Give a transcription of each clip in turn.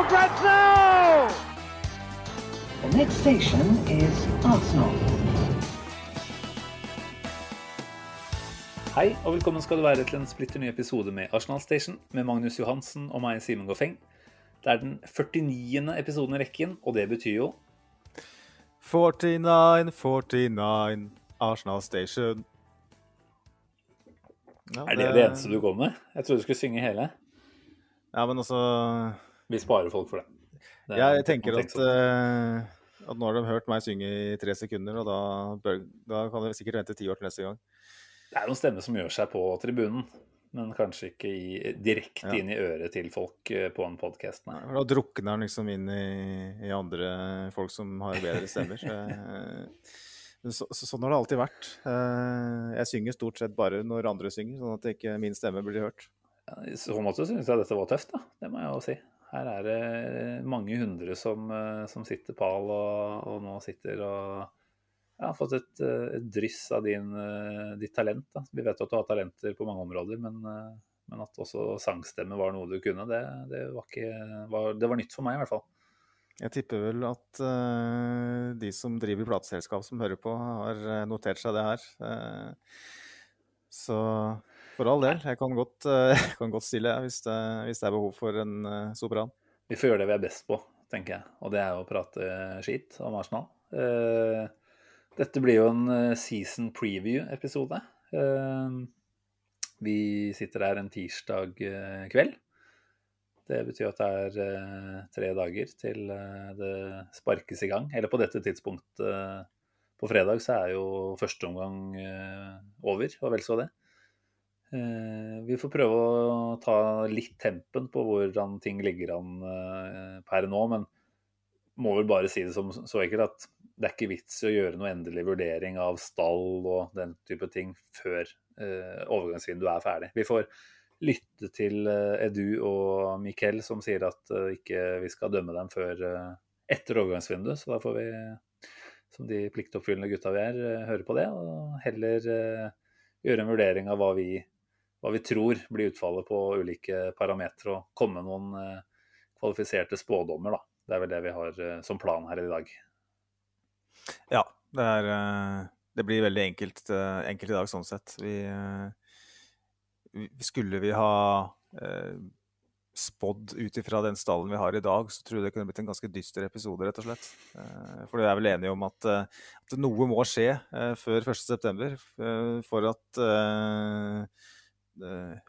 for grabs now! The next station is Arsenal. Hei, og velkommen skal du være til en splitter ny episode med Arsenal Station med Magnus Johansen og meg, Simen Goffeng. Det er den 49. episoden i rekken, og det betyr jo 49, 49, Arsenal Station. Ja, Er det det eneste du går med? Jeg trodde du skulle synge hele. Ja, men altså Vi sparer folk for det. det ja, Jeg tenker at, uh, at nå har de hørt meg synge i tre sekunder, og da, bør, da kan de sikkert vente ti år til neste gang. Det er noen stemmer som gjør seg på tribunen, men kanskje ikke i, direkte Ja. inn i øret til folk eh, på en podkast. Da drukner den liksom inn i, i andre folk som har bedre stemmer. Så, eh, så, så, sånn har det alltid vært. Jeg synger stort sett bare når andre synger, sånn at ikke min stemme blir hørt. I så måte syns jeg dette var tøft, da. Det må jeg jo si. Her er det mange hundre som, eh, som sitter pal og, og nå sitter og ja, har fått et, eh, et dryss av din, eh, ditt talent. Da. Vi vet at du har talenter på mange områder, men, men at også sangstemme var noe du kunne, det, det, var ikke, var, det var nytt for meg i hvert fall. Jeg tipper vel at uh, de som driver plateselskap som hører på, har notert seg det her. Uh, så for all del, jeg kan godt, eh, jeg kan godt stille hvis, det, hvis det er behov for en eh, sopran. Vi får gjøre det vi er best på, tenker jeg. Og det er å prate skit om Arsenal. Eh, dette blir jo en season preview-episode. Vi sitter her en tirsdag kveld. Det betyr at det er tre dager til det sparkes i gang. Eller på dette tidspunktet på fredag så er jo første omgang over, og vel så det. Eh, Vi får prøve å ta litt tempen på hvordan ting ligger an eh, per nå, men må vel bare si det som så enkelt at det er ikke vits i å gjøre noe endelig vurdering av stall og den type ting før eh, overgangsvinduet er ferdig. Vi får lytte til Edu og Mikkel som sier at ikke vi skal dømme dem før etter overgangsvinduet, så da får vi, som de pliktoppfyllende gutta vi er, høre på det, og heller gjøre en vurdering av hva vi hva vi tror blir utfallet på ulike parametere, og komme noen eh, kvalifiserte spådommer. Da. Det er vel det vi har eh, som plan her i dag. Ja, det, er, eh, det blir veldig enkelt, enkelt i dag sånn sett. Vi, skulle vi ha spådd ut ifra den stallen vi har i dag, så tror jeg det kunne blitt en ganske dyster episode, rett og slett. For vi er vel enige om at, at noe må skje før 1.9. eh, for at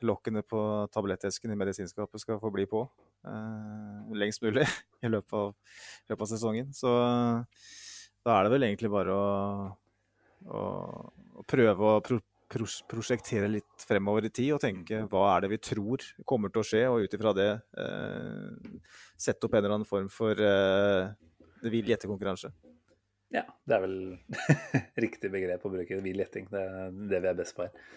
lokkene på tablettesken i medisinskapet skal få bli på eh, lengst mulig i løpet av, løpet av sesongen. Så da er det vel egentlig bare å, å, å prøve å pro, pros, prosjektere litt fremover i tid og tenke hva er det vi tror kommer til å skje, og ut ifra det eh, sette opp en eller annen form for eh, vill gjettekonkurranse. Ja, det er vel riktig begrep å bruke. Vill gjetting. Det er det vi er best på her.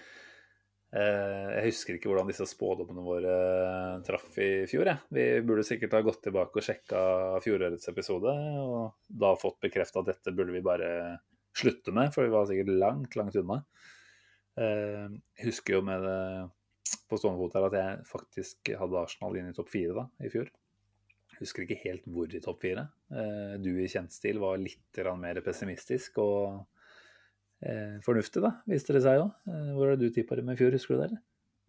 Eh, Jeg husker ikke hvordan disse spådommene våre traff i fjor. Jeg. Vi burde sikkert ha gått tilbake og sjekka fjorårets episode, og da fått bekrefta at dette burde vi bare slutte med, for vi var sikkert langt, langt unna. Eh, Jeg husker jo med det på stående fot her at jeg faktisk hadde Arsenal inn i topp fire da, i fjor. Jeg Husker ikke helt hvor i topp fire. Eh, Du i kjent stil var litt mer pessimistisk og eh, fornuftig, da, viste det seg jo. Eh, hvor var det du tippa dem i fjor, husker du det? eller?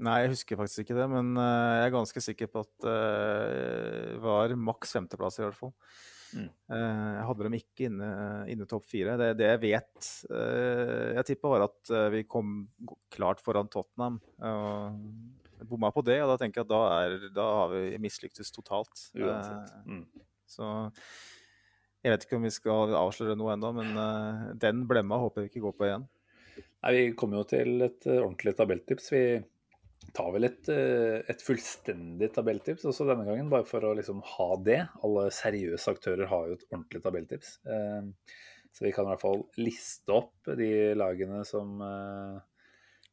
Nei, jeg husker faktisk ikke det, men uh, jeg er ganske sikker på at det var maks femteplass i hvert fall. Mm. Uh, Jeg hadde dem ikke inne, inne topp fire. Det, det jeg vet Jeg tippa var at vi kom klart foran Tottenham. og Bomma på det, og da tenker jeg at da, er, da har vi mislyktes totalt. Uansett. Mm. Så jeg vet ikke om vi skal avsløre noe ennå, men uh, den blemma håper vi ikke går på igjen. Nei, Vi kommer jo til et uh, ordentlig tabelltips. Vi tar vel et, uh, et fullstendig tabelltips også denne gangen, bare for å liksom ha det. Alle seriøse aktører har jo et ordentlig tabelltips. Så vi kan i hvert fall liste opp de lagene som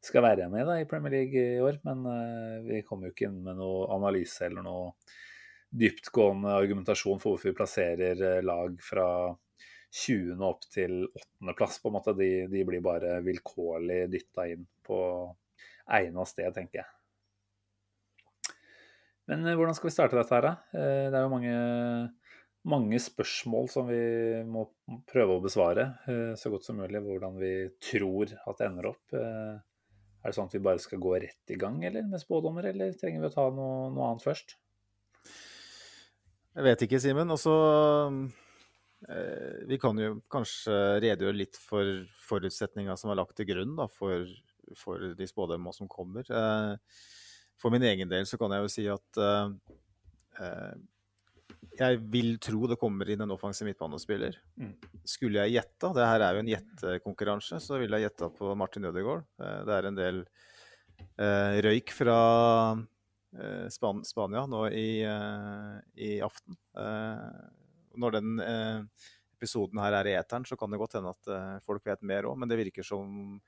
skal være med da, i Premier League i år. Men vi kommer jo ikke inn med noe analyse eller noe dyptgående argumentasjon for hvorfor vi plasserer lag fra 20. opp til 8. plass. på en måte. De, de blir bare vilkårlig dytta inn på egna sted, tenker jeg. Men eh, hvordan skal vi starte dette her, da? Eh, det er jo mange, mange spørsmål som vi må prøve å besvare eh, så godt som mulig. Hvordan vi tror at det ender opp. Er det sånn at vi bare skal gå rett i gang eller med spådommer, eller trenger vi å ta noe, noe annet først? Jeg vet ikke, Simen. Også Vi kan jo kanskje redegjøre litt for forutsetninga som er lagt til grunn da, for for de spådømma som kommer. Eh, for min egen del så kan jeg jo si at eh, jeg vil tro det kommer inn en offensiv midtbanespiller. Mm. Skulle jeg gjette, det her er jo en gjettekonkurranse, så ville jeg gjetta på Martin Ødegaard. Det er en del eh, røyk fra Span Spania nå i, eh, i aften. når den episoden her er i eteren, så kan det godt hende at folk vet mer òg, men det virker som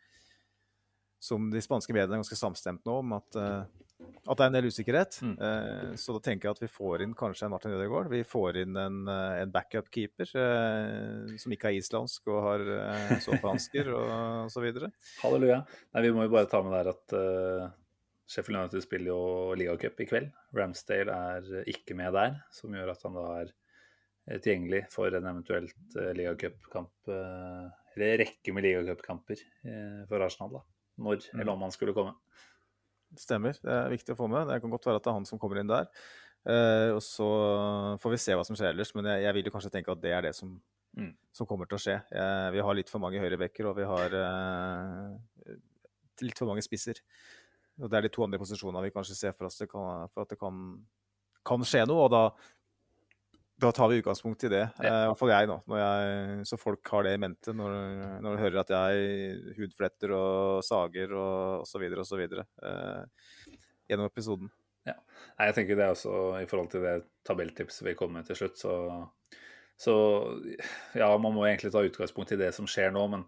som de spanske mediene er ganske samstemt nå om at, at det er en del usikkerhet. Mm. Så da tenker jeg at vi får inn kanskje en Martin Ødegaard. Vi får inn en, en backup-keeper som ikke er islandsk og har såpehansker og så videre. Halleluja. Nei, vi må jo bare ta med der at Sheffield United spiller jo ligacup i kveld. Ramsdale er ikke med der, som gjør at han da er tilgjengelig for en eventuelt ligacupkamp, eller rekke med ligacupkamper for Arsenal. da når mm. eller om han skulle komme. Stemmer. Det er viktig å få med. Det kan godt være at det er han som kommer inn der. Og så får vi se hva som skjer ellers, men jeg, jeg vil jo kanskje tenke at det er det som, mm. som kommer til å skje. Vi har litt for mange høyrebekker, og vi har litt for mange spisser. Og Det er de to andre posisjonene vi kanskje ser for oss det kan, for at det kan, kan skje noe. og da da tar vi utgangspunkt i det. Ja. eh, I hvert fall jeg, nå. Jeg, så folk har det i mente når, når de hører at jeg hudfletter og sager og osv. osv. Eh, gjennom episoden. Ja. Nei, jeg tenker det er også i forhold til det tabelltipset vi kom med til slutt, så, så ja, man må egentlig ta utgangspunkt i det som skjer nå, men,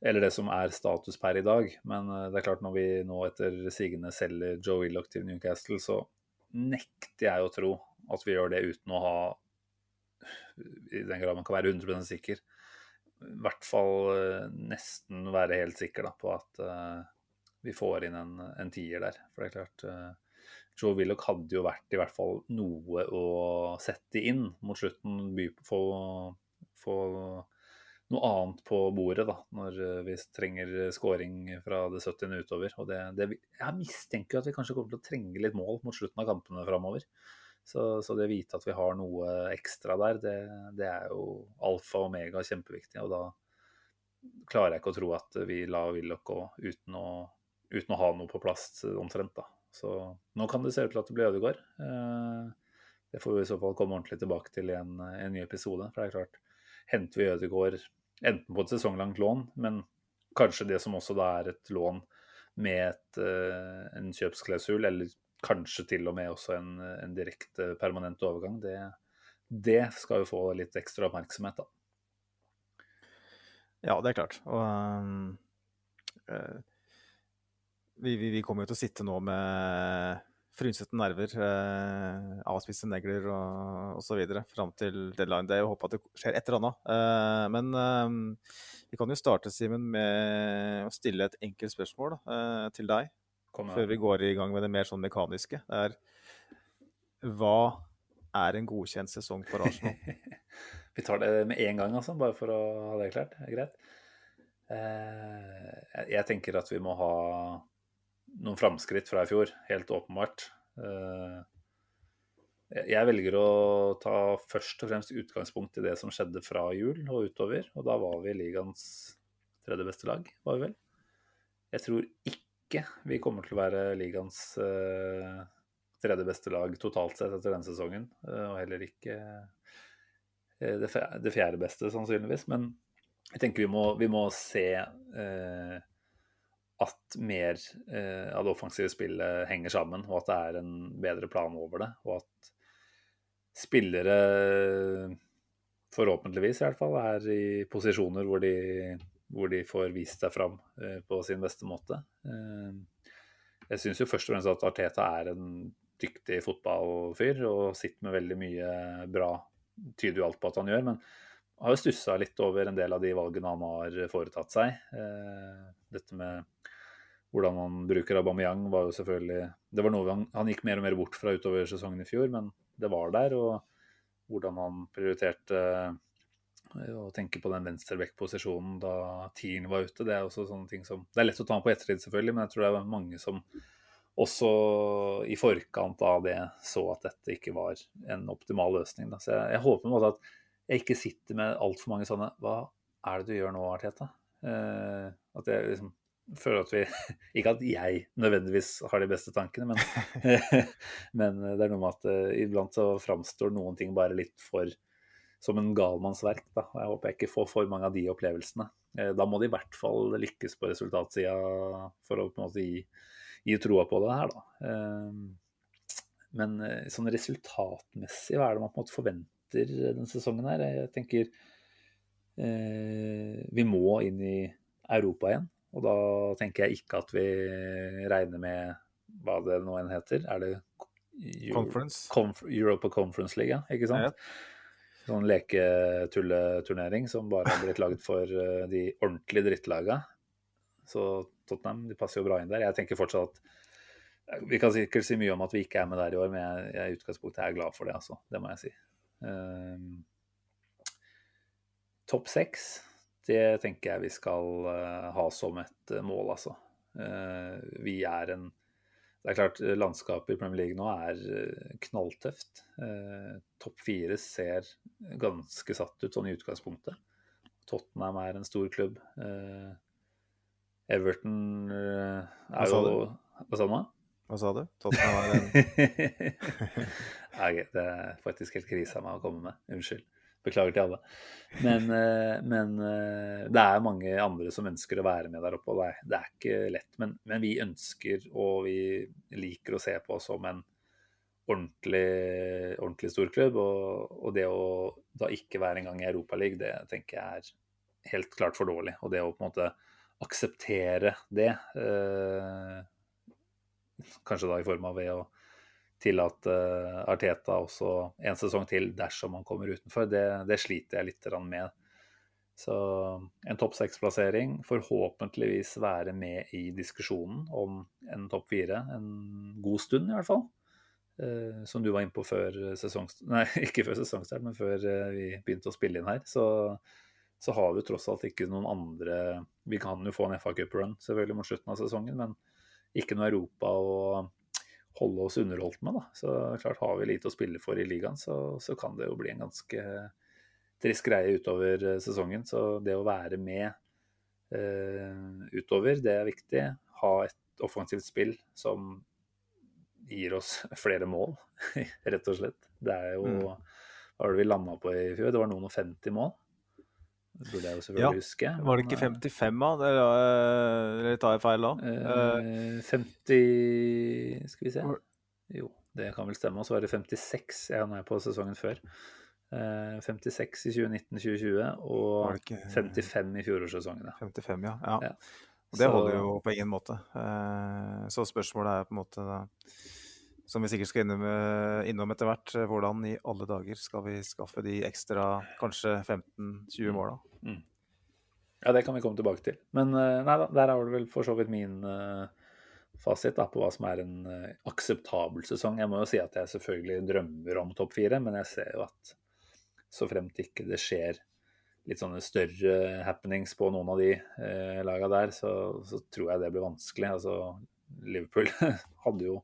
eller det som er status per i dag. Men uh, det er klart når vi nå etter sigende selger Joe Willoch til Newcastle, så nekter jeg å tro at vi gjør det uten å ha i den grad man kan være 100 sikker, i hvert fall eh, nesten være helt sikker da, på at uh, vi får inn en, en, tier der. For det er klart uh, Joe Willoch hadde jo vært i hvert fall noe å sette inn mot slutten. By få, få noe annet på bordet da, når vi trenger scoring fra det 70. utover. Og det, det, jeg mistenker at vi kanskje kommer til å trenge litt mål mot slutten av kampene framover. Så, så, det å vite at vi har noe ekstra der, det, det er jo alfa og omega kjempeviktig. Og da klarer jeg ikke å tro at vi lar Willoch gå uten å, uten å ha noe på plass omtrent. da. Så nå kan det se ut til at det blir Ødegaard. Eh, det får vi i så fall komme ordentlig tilbake til i en, en ny episode. For det er klart, henter vi Ødegaard enten på et sesonglangt lån, men kanskje det som også da er et lån med et, eh, en kjøpsklausul, eller kanskje til og med også en, en direkte permanent overgang, det, det, skal jo få litt ekstra oppmerksomhet, da. Ja, det er klart. Og øh, vi, vi, vi, kommer jo til å sitte nå med frynsete nerver, eh, avspiste negler og osv. fram til deadline. Det er å håpe at det skjer et eller annet. Eh, men eh, vi kan jo starte, Simen, med å stille et enkelt spørsmål uh, til deg. Før vi går i gang med det mer sånn mekaniske. Det er hva er en godkjent sesong for Arsenal? vi tar det med en gang, altså, bare for å ha det klart. Det er greit. Eh, jeg tenker at vi må ha noen framskritt fra i fjor, helt åpenbart. Eh, jeg velger å ta først og fremst utgangspunkt i det som skjedde fra jul og utover. Og da var vi ligaens tredje beste lag, var vi vel. Jeg tror ikke vi kommer til å være ligaens uh, tredje beste lag totalt sett etter denne sesongen. Uh, og heller ikke det, fjerde beste, sannsynligvis. Men jeg tenker vi må, vi må se at mer eh, av det offensive spillet henger sammen, og at det er en bedre plan over det. Og at spillere, forhåpentligvis i hvert fall, er i posisjoner hvor de, hvor de får vist seg fram eh, på sin beste måte. Eh, jeg syns jo først og fremst at Arteta er en dyktig fotballfyr og sitter med veldig mye bra. Tyder jo alt på at han gjør, men har jo stussa litt over en del av de valgene han har foretatt seg. Eh, dette med hvordan man bruker Aubameyang var jo selvfølgelig Det var noe han, han, gikk mer og mer bort fra utover sesongen i fjor, men det var der. Og hvordan han prioriterte eh, å tenke på den venstreback-posisjonen da Tieren var ute, det er også sånne ting som Det er lett å ta på ettertid, selvfølgelig, men jeg tror det er mange som også i forkant av det så at dette ikke var en optimal løsning. Da. Så jeg, jeg håper på en måte at jeg ikke sitter med altfor mange sånne Hva er det du gjør nå, Arteta? Eh, at jeg liksom føler at vi Ikke at jeg nødvendigvis har de beste tankene, men, men det er noe med at uh, iblant så framstår noen ting bare litt for som en galmannsverk. Da. Jeg håper jeg ikke får for mange av de opplevelsene. Uh, da må de i hvert fall lykkes på resultatsida for å på en måte gi, gi troa på det her, da. Uh, men sånn resultatmessig, hva er det man på en måte forventer? denne sesongen her. Jeg tenker eh, vi må inn i Europa igjen. Og da tenker jeg ikke at vi regner med hva det nå enn heter. Er det Euro Conference? Conf Europa Conference League, ikke sant? Ja. Sånn leketulleturnering som bare har blitt laget for uh, de ordentlige drittlaga. Så Tottenham de passer jo bra inn der. Jeg tenker fortsatt at Vi kan sikkert si mye om at vi ikke er med der i år, men jeg, jeg i utgangspunktet er glad for det. altså. Det må jeg si. Um, topp seks, det tenker jeg vi skal uh, ha som et uh, mål, altså. Uh, vi er en Det er klart, landskapet i Premier League nå er knalltøft. Topp fire ser ganske satt ut sånn i utgangspunktet. Tottenham er en stor klubb. Everton er jo Hva sa du nå? Hva sa du? Tottenham er en okay, det er faktisk helt krise av meg å komme med. Unnskyld. Beklager til alle. Men, eh, men, eh, det er mange andre som ønsker å være med der oppe, og det er, det er ikke lett. Men, men, vi ønsker, og vi liker å se på oss som en ordentlig, ordentlig storklubb. Og, og det å da ikke være engang i Europaligaen, det tenker jeg er helt klart for dårlig. Og det å på en måte akseptere det eh, Kanskje da i form av ved å tillate at Arteta også en sesong til dersom han kommer utenfor. Det, det sliter jeg litt med. Så en topp seks-plassering, forhåpentligvis være med i diskusjonen om en topp fire en god stund, i hvert fall. Uh, som du var inne på før sesongstart Nei, ikke før sesongstart, men før uh, vi begynte å spille inn her. Så, så har vi tross alt ikke noen andre Vi kan jo få en FA Cup-run selvfølgelig mot slutten av sesongen, men ikke noe Europa å holde oss underholdt med. Da. Så klart har vi lite å spille for i ligaen, så, så kan det jo bli en ganske trist greie utover eh, sesongen. Så det å være med eh, utover, det er viktig. Ha et offensivt spill som gir oss flere mål, rett og slett. Det er jo mm. Hva var det vi landa på i fjor? Det var noen og 50 mål. Det burde jeg jo selvfølgelig ja. huske. Var det ikke 55, da? Eller tar jeg feil da? Eh, 50 Skal vi se. Jo, det kan vel stemme. Og så var det 56 jeg hadde på sesongen før. Eh, 56 i 2019-2020 og ikke... 55 i fjorårssesongen. 55, ja. ja. ja. Og det holder jo på ingen måte. Eh, så spørsmålet er på en måte da som vi sikkert skal innom, eh, innom etter hvert. Eh, hvordan i alle dager skal vi skaffe de ekstra kanskje 15-20 måla? Mm. Ja, det kan vi komme tilbake til. Men eh, nei da, der har du vel for så vidt min fasit da, på hva som er en akseptabel sesong. Jeg må jo si at jeg selvfølgelig drømmer om topp fire, men jeg ser jo at så fremt ikke det skjer litt sånne større happenings på noen av de eh, laga der, så, så, tror jeg det blir vanskelig. Altså, Liverpool hadde jo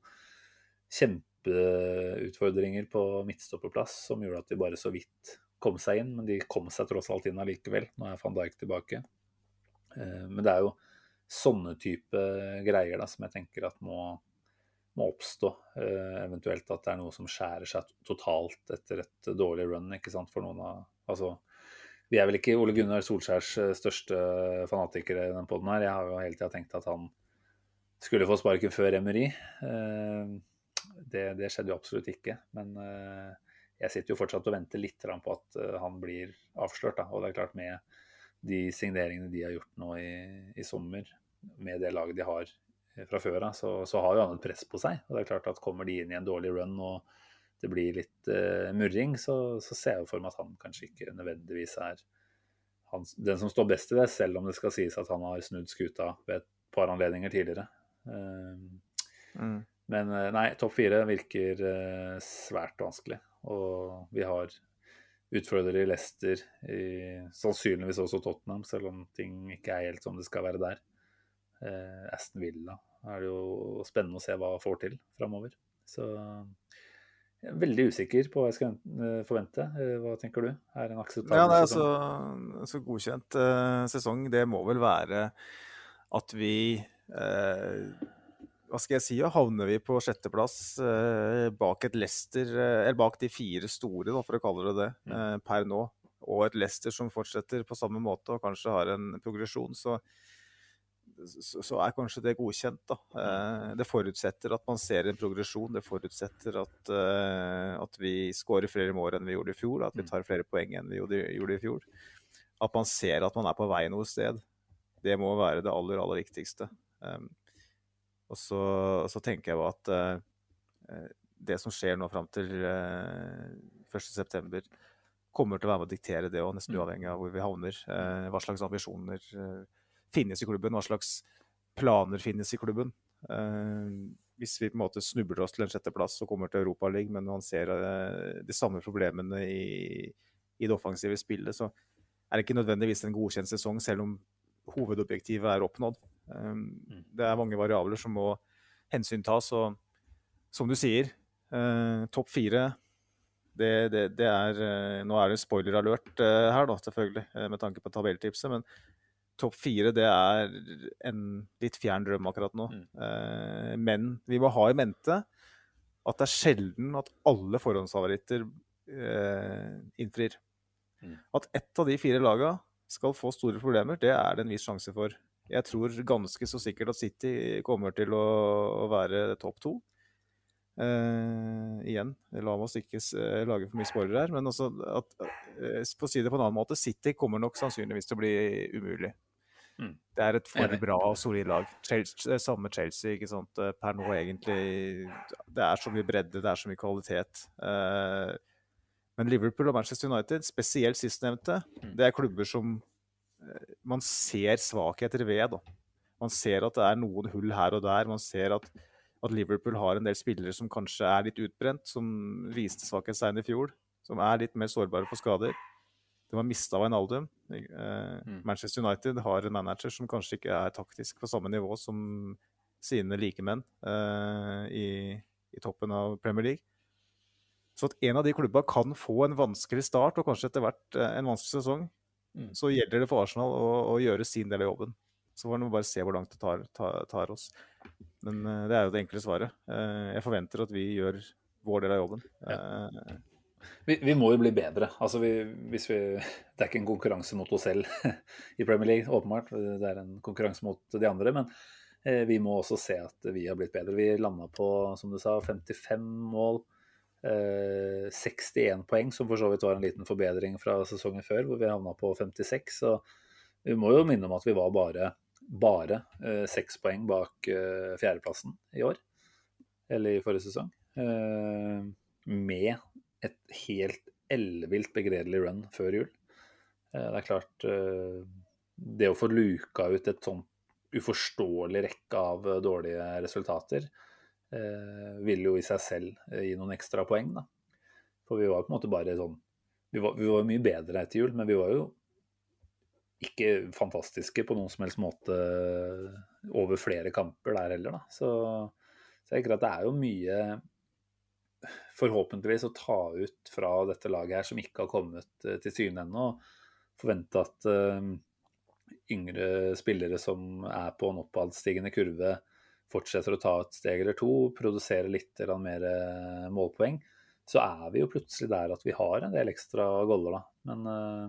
kjempeutfordringer på midtstopperplass som gjorde at de bare så vidt kom seg inn. Men de kom seg tross alt inn allikevel. Nå er van Dijk tilbake. Eh, men det er jo sånne type greier da, som jeg tenker at må, må oppstå. Eh, eventuelt at det er noe som skjærer seg totalt etter et dårlig run. ikke sant, for noen av, altså vi er vel ikke Ole Gunnar Solskjærs eh, største fanatikere i den poden her. Jeg har jo hele tida tenkt at han skulle få sparken før Emery. Det, det, skjedde jo absolutt ikke. Men jeg sitter jo fortsatt og venter litt på at han blir avslørt. Da. Og det er klart med de signeringene de har gjort nå i, i sommer, med det laget de har fra før av, så, så, har jo han et press på seg. Og det er klart at kommer de inn i en dårlig run og det blir litt uh, murring, så, så, ser jeg for meg at han kanskje ikke nødvendigvis er han, den som står best i det, selv om det skal sies at han har snudd skuta ved et par anledninger tidligere. Uh, mm. Men uh, nei, topp fire virker svært vanskelig. Og vi har utfordrere i Leicester, i, sannsynligvis også Tottenham, selv om ting ikke er helt som det skal være der. Eh, Aston Villa er det jo spennende å se hva får til framover. Så jeg er veldig usikker på hva jeg skal eh, forvente. Eh, hva tenker du? Er det en akseptabel ja, det er så, så godkjent eh, sesong, det må vel være at vi eh, hva skal jeg si, havner vi på sjetteplass eh, bak et Leicester, eh, eller bak de fire store, da, for å kalle det det, mm. eh, per nå. Og et Leicester som fortsetter på samme måte og kanskje har en progresjon. Så, så, så er kanskje det godkjent. da. Eh, det forutsetter at man ser en progresjon. Det forutsetter at, eh, at vi skårer flere mål enn vi gjorde i fjor. At vi mm. tar flere poeng enn vi gjorde, gjorde i fjor. At man ser at man er på vei noe sted. Det må være det aller, aller viktigste. Um, og så, så, tenker jeg jo at uh, det som skjer nå fram til uh, eh, 1.9, kommer til å være med å diktere det òg, nesten mm. uavhengig av hvor vi havner. Uh, hva slags ambisjoner finnes i klubben, hva slags planer finnes i klubben. hvis vi på en måte snubler oss til en sjetteplass og kommer til Europaligaen, men man ser de samme problemene i, i det offensive spillet, så er det ikke nødvendigvis en godkjent sesong, selv om hovedobjektivet er oppnådd. Ehm, mm. Det er mange variabler som må hensyntas. Og som du sier, eh, topp fire det, det, det, er eh, Nå er det spoiler-alert eh, her, da, selvfølgelig, med tanke på tabelltipset. Men topp fire det er en litt fjern drøm akkurat nå. Mm. Men vi må ha i mente at det er sjelden at alle forhåndsfavoritter innfrir. Mm. At ett av de fire laga skal få store problemer, det er det en viss sjanse for. Jeg tror ganske så sikkert at City kommer til å, å være topp to. Uh, igjen, la oss ikke uh, lage for mye spoilere her, men også at, uh, for å si det på en annen måte, City kommer nok sannsynligvis til å bli umulig. Mm. Det er et for bra og solid lag. Chelsea, samme Chelsea, ikke sant. Per nå egentlig Det er så mye bredde, det er så mye kvalitet. men Liverpool og Manchester United, spesielt sistnevnte, mm. det er klubber som man ser svakheter ved. Da. Man ser at det er noen hull her og der. Man ser at, at Liverpool har en del spillere som kanskje er litt utbrent, som viste svakhetstegn i fjor. Som er litt mer sårbare for skader. De har mista Wijnaldum. Eh, mm. Manchester United har en manager som kanskje ikke er taktisk på samme nivå som sine likemenn eh, i, i toppen av Premier League. Så at en av de klubba kan få en vanskelig start og kanskje etter hvert eh, en vanskelig sesong, Mm. Så gjelder det for Arsenal å, å, gjøre sin del av jobben. Så får vi bare se hvor langt det tar, tar, tar oss. Men uh, det er jo det enkle svaret. Uh, jeg forventer at vi gjør vår del av jobben. Ja. Uh, vi, vi, må jo bli bedre. Altså vi, hvis vi, det er ikke en konkurranse mot oss selv i Premier League, åpenbart. Det er en konkurranse mot de andre. Men vi må også se at vi har blitt bedre. Vi landa på, som du sa, 55 mål. 61 eh, poeng, som for så vidt var en liten forbedring fra sesongen før, hvor vi havna på 56. Så vi må jo minne om at vi var bare bare eh, seks poeng bak eh, fjerdeplassen i år. Eller i forrige sesong. med et helt ellevilt begredelig run før jul. det er klart Det å få luka ut et sånt uforståelig rekke av dårlige resultater, vil jo i seg selv eh, gi noen ekstra poeng, da. For vi var på en måte bare sånn Vi var, vi var mye bedre etter jul, men vi var jo ikke fantastiske på noen som helst måte over flere kamper der heller, da. Så, så jeg tenker at det er jo mye forhåpentligvis å ta ut fra dette laget her som ikke har kommet eh, til syne ennå. Forvente at uh, yngre spillere som er på en oppadstigende kurve, fortsetter å ta et steg eller to, produsere litt eller mer eh, målpoeng, så er vi jo plutselig der at vi har en del ekstra goller, da. Men, eh,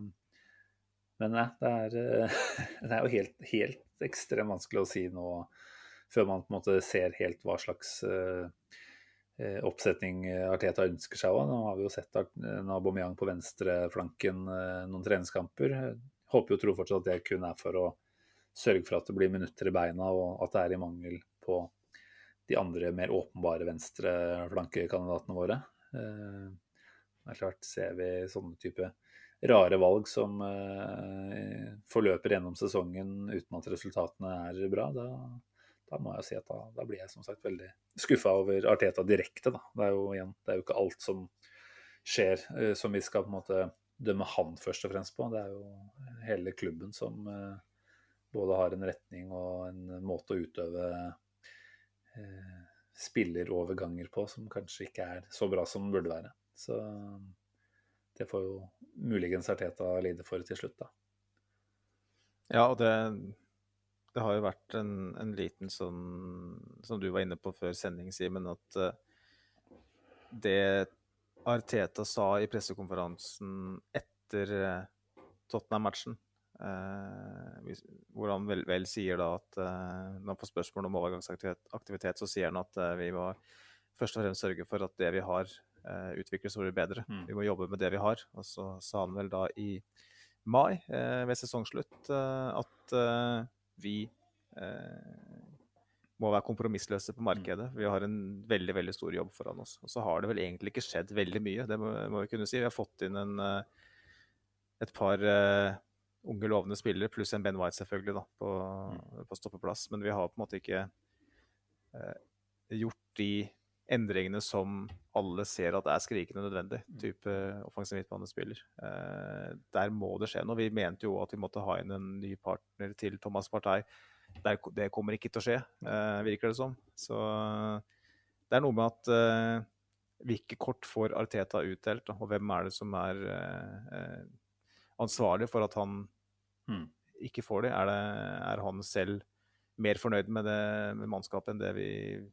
men ja, det er, det er jo helt, helt ekstremt vanskelig å si nå før man på en måte ser helt hva slags oppsetning Arteta ønsker seg òg. Nå har vi jo sett Aubameyang på venstreflanken noen treningskamper. Håper jo tror fortsatt at det kun er for å sørge for at det blir minutter i beina, og at det er i mangel på de andre mer åpenbare venstreflankekandidatene våre. Uh, det er klart, ser vi sånne type rare valg som uh, forløper gjennom sesongen uten at resultatene er bra, da, da må jeg si at da, da, blir jeg som sagt veldig skuffa over Arteta direkte. Da. Det, er jo, igjen, det er jo ikke alt som skjer uh, som vi skal på en måte dømme han først og fremst på. Det er jo hele klubben som både har en retning og en måte å utøve spilleroverganger på som kanskje ikke er så bra som burde være. Så det får jo muligens Arteta lide for til slutt, da. Ja, og det, det har jo vært en, en, liten sånn Som du var inne på før sending, Simen, at uh, det Arteta sa i pressekonferansen etter uh, Tottenham-matchen, uh, hvor han vel, vel, sier da at når han får spørsmål om overgangsaktivitet, så sier han at vi må først og fremst sørge for at det vi har, Eh, utvikles og blir bedre. Mm. Vi må jobbe med det vi har. Og så sa han vel da i mai, eh, ved sesongslutt, eh, at vi må være kompromissløse på markedet. Vi har en veldig veldig stor jobb foran oss. Og så har det vel egentlig ikke skjedd veldig mye, det må, må vi kunne si. Vi har fått inn en, et par unge, lovende spillere, pluss en Ben White selvfølgelig, da, på, mm. på stoppeplass. Men vi har på en måte ikke eh, gjort de endringene som alle ser at er skrikende nødvendig. Mm. Type offensiv midtbanespiller. Eh, der må det skje noe. Vi mente jo at vi måtte ha inn en ny partner til Thomas Partey. Der, det kommer ikke til å skje, eh, virker det som. Så det er noe med at eh, hvilke kort får Arteta utdelt, og hvem er det som er eh, eh, ansvarlig for at han mm. ikke får det? Er, det? er han selv mer fornøyd med, det, med mannskapet enn det vi,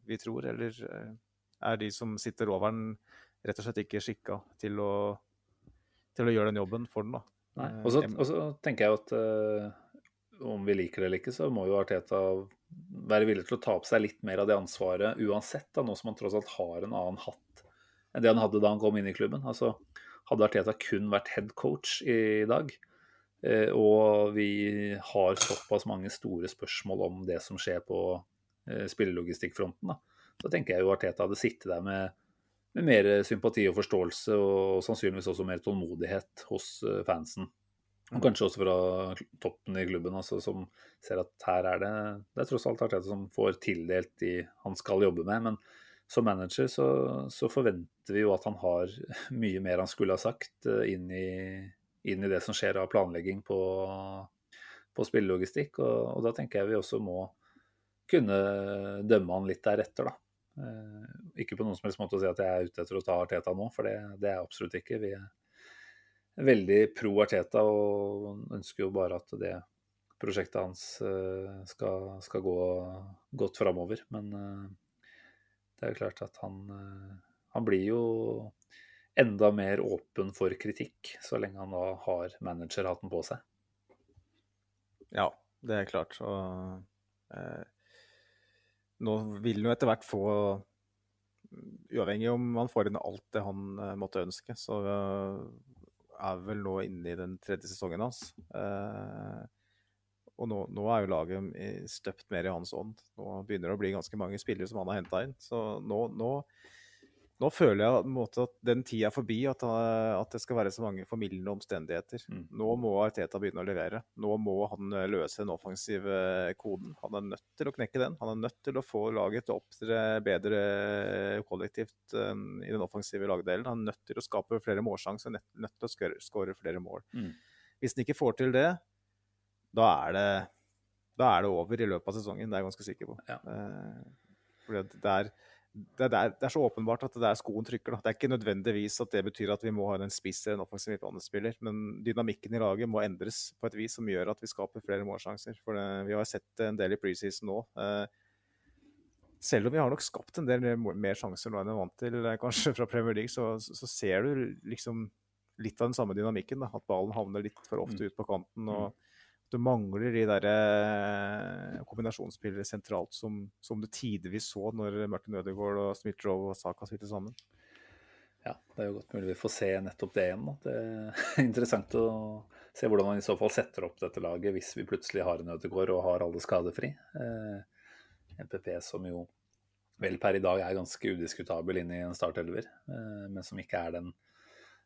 vi tror, eller eh, er de som sitter over den, rett og slett ikke skikka til å, til å gjøre den jobben for den. da. Nei. Og så, eh, tenker jeg at uh, om vi liker det eller ikke, så må jo Arteta være villig til å ta opp seg litt mer av det ansvaret uansett, da, nå som han tross alt har en annen hatt enn det han hadde da han kom inn i klubben. Altså, hadde Arteta kun vært head coach i dag, og vi har såpass mange store spørsmål om det som skjer på uh, spillelogistikkfronten, da tenker jeg jo Arteta hadde sittet der med, med, mer sympati og forståelse, og sannsynligvis også mer tålmodighet hos eh, fansen. Og mm. kanskje også fra toppen i klubben, altså, som ser at her er det Det er tross alt Arteta som får tildelt de han skal jobbe med. Men som manager så, så forventer vi jo at han har mye mer han skulle ha sagt eh, inn i, inn i det som skjer av planlegging på, på spillelogistikk. Og, og da tenker jeg vi også må kunne dømme han litt deretter, da. Eh, ikke på noen som helst måte å si at jeg er ute etter å ta Arteta nå, for det, det er jeg absolutt ikke. Vi er veldig pro Arteta og ønsker jo bare at det prosjektet hans eh, skal, skal gå godt framover. Men eh, det er jo klart at han, han blir jo enda mer åpen for kritikk så lenge han da har managerhatten på seg. Ja, det er klart. Og eh, nå vil han jo etter hvert få Uavhengig om han får inn alt det han eh, måtte ønske, så eh, er vel nå inne i den tredje sesongen hans. Eh, og nå, nå, er jo laget støpt mer i hans ånd. Nå begynner det å bli ganske mange spillere som han har henta inn. Så nå, nå nå føler jeg måte, at den tida er forbi, at, eh, at, det skal være så mange formildende omstendigheter. Mm. Nå må Arteta begynne å levere. Nå må han eh, løse den offensive eh, koden. Han er nødt til å knekke den. Han er nødt til å få laget til å opptre bedre kollektivt i den offensive lagdelen. Han er nødt til å skape flere målsjanser, nødt, til å skåre flere mål. Mm. Hvis han ikke får til det, da er det, da er det over i løpet av sesongen. Det er jeg ganske sikker på. Ja. Fordi det er det, er, det, er, så åpenbart at det er skoen trykker. Da. Det er ikke nødvendigvis at det betyr at vi må ha en spiss eller en offensiv midtbanespiller, men dynamikken i laget må endres på et vis som gjør at vi skaper flere målsjanser. For det, vi har sett en del i preseason nå. Eh, selv om vi har nok skapt en del mer sjanser nå enn vi er vant til eh, kanskje fra Premier League, så, så, ser du liksom litt av den samme dynamikken. Da. At ballen havner litt for ofte mm. ut på kanten. og Det mangler de der eh, kombinasjonsspillere sentralt som, som du tidvis så når Martin Ødegaard og Smith-Roe og Saka spilte sammen. Ja, det er jo godt mulig vi får se nettopp det igjen. Det er interessant å se hvordan man i så fall setter opp dette laget hvis vi plutselig har en Ødegaard og har alle skadefri. Eh, NPP som jo vel per i dag er ganske udiskutabel inn i en startelver, eh, men som ikke er den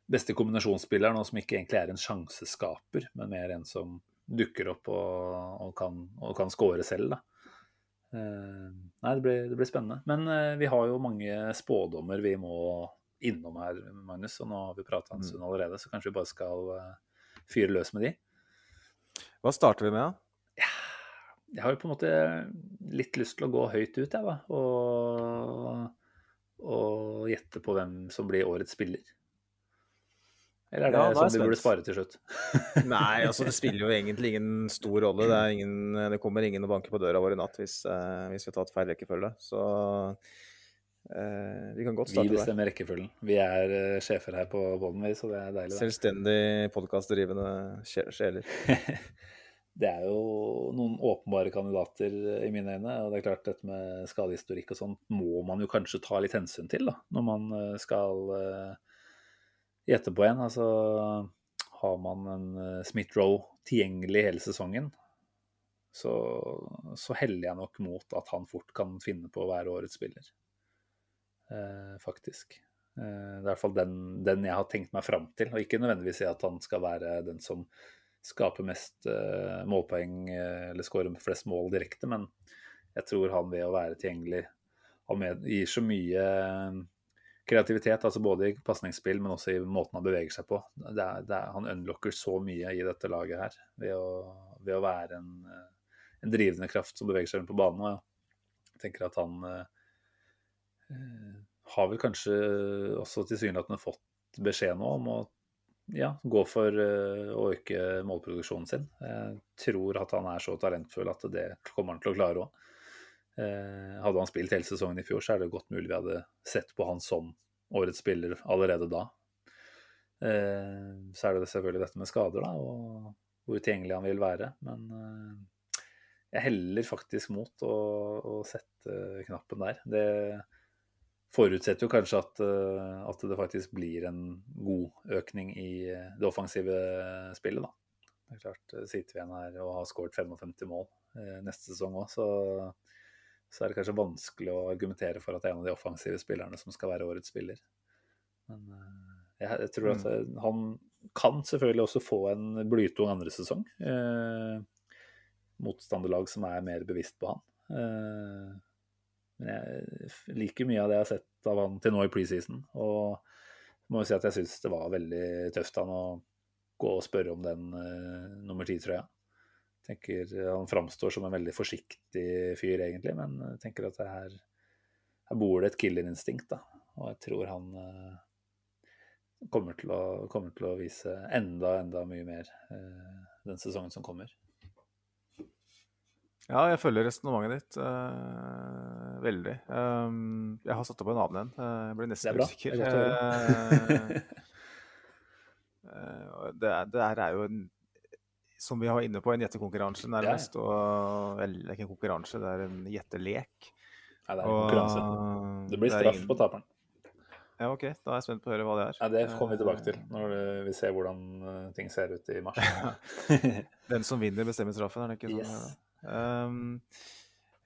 beste kombinasjonsspilleren, og som ikke egentlig er en sjanseskaper, men mer en som dukker opp og, og kan, og kan score selv. da. Eh, nei, det blir, det blir, spennende. Men eh, vi har jo mange spådommer vi må innom her, Magnus. Og nå har vi prata en mm. stund allerede, så kanskje vi bare skal uh, fyre løs med de. Hva starter vi med, da? Ja, jeg har jo på en måte litt lyst til å gå høyt ut, jeg, da. Og, og gjette på hvem som blir årets spiller. Eller er det ja, som vi burde spare til slutt? Nei, altså det spiller jo egentlig ingen stor rolle. Det, ingen, det kommer ingen og banker på døra vår i natt hvis, eh, hvis vi har tatt feil rekkefølge. Så eh, vi kan godt starte der. Vi bestemmer rekkefølgen. Vi er uh, sjefer her på båten, så det er deilig. Da. Selvstendig podkastdrivende sjeler. det er jo noen åpenbare kandidater i mine øyne. Og det er klart dette med skadehistorikk og sånn må man jo kanskje ta litt hensyn til da, når man skal uh, gjette på en. Altså har man en uh, Smith-Roe tilgjengelig hele sesongen, så, så, heller jeg nok mot at han fort kan finne på å være årets spiller. Eh, faktisk. Eh, det er i hvert fall den, den, jeg har tenkt meg fram til. Og ikke nødvendigvis at han skal være den som skaper mest målpoeng eller skårer flest mål direkte, men jeg tror han ved å være tilgjengelig han gir så mye kreativitet, altså både i pasningsspill, men også i måten han beveger seg på. Det er, det er, han unlocker så mye i dette laget her ved å, ved å være en, en, drivende kraft som beveger seg rundt på banen. Og jeg tenker at han eh, har vel kanskje også tilsynelatende fått beskjed nå om å ja, gå for eh, å øke målproduksjonen sin. Jeg tror at han er så talentfull at det kommer han til å klare òg. Eh, hadde han spilt hele sesongen i fjor, så er det godt mulig vi hadde sett på han som årets spiller allerede da. Eh, så er det selvfølgelig dette med skader, da, og hvor utgjengelig han vil være. Men eh, jeg heller faktisk mot å, å sette knappen der. Det forutsetter jo kanskje at, at, det faktisk blir en god økning i det offensive spillet, da. Det er klart, Sitter vi igjen her og har skåret 55 mål neste sesong òg, så så er det kanskje vanskelig å argumentere for at det er en av de offensive spillerne som skal være årets spiller. Men eh, jeg, tror at mm. han kan selvfølgelig også få en blytung andre sesong. Eh, motstanderlag som er mer bevisst på han. Eh, men jeg liker mye av det jeg har sett av han til nå i preseason. Og må jo si at jeg syns det var veldig tøft av han å gå og spørre om den eh, nummer ti-trøya tenker Han framstår som en veldig forsiktig fyr, egentlig, men jeg tenker at her, her bor det et killerinstinkt. da, Og jeg tror han uh, kommer, til å, kommer, til å, vise enda, enda mye mer uh, den sesongen som kommer. Ja, jeg følger resonnementet ditt uh, veldig. Um, jeg har satt opp en annen en. jeg ble nesten usikker. Det er godt det, er, det er jo en som vi var inne på, en gjettekonkurranse nærmest. Ja. Og, vel, det er ikke en konkurranse, det er en gjettelek. Nei, det er en konkurranse. Det blir straff ingen... på taperen. Ja, OK. Da er jeg spent på å høre hva det er. Ja, Det kommer vi tilbake til når vi ser hvordan eh, ting ser ut i mars. Den som vinner, bestemmer straffen, er det ikke sånn? Yes. Um,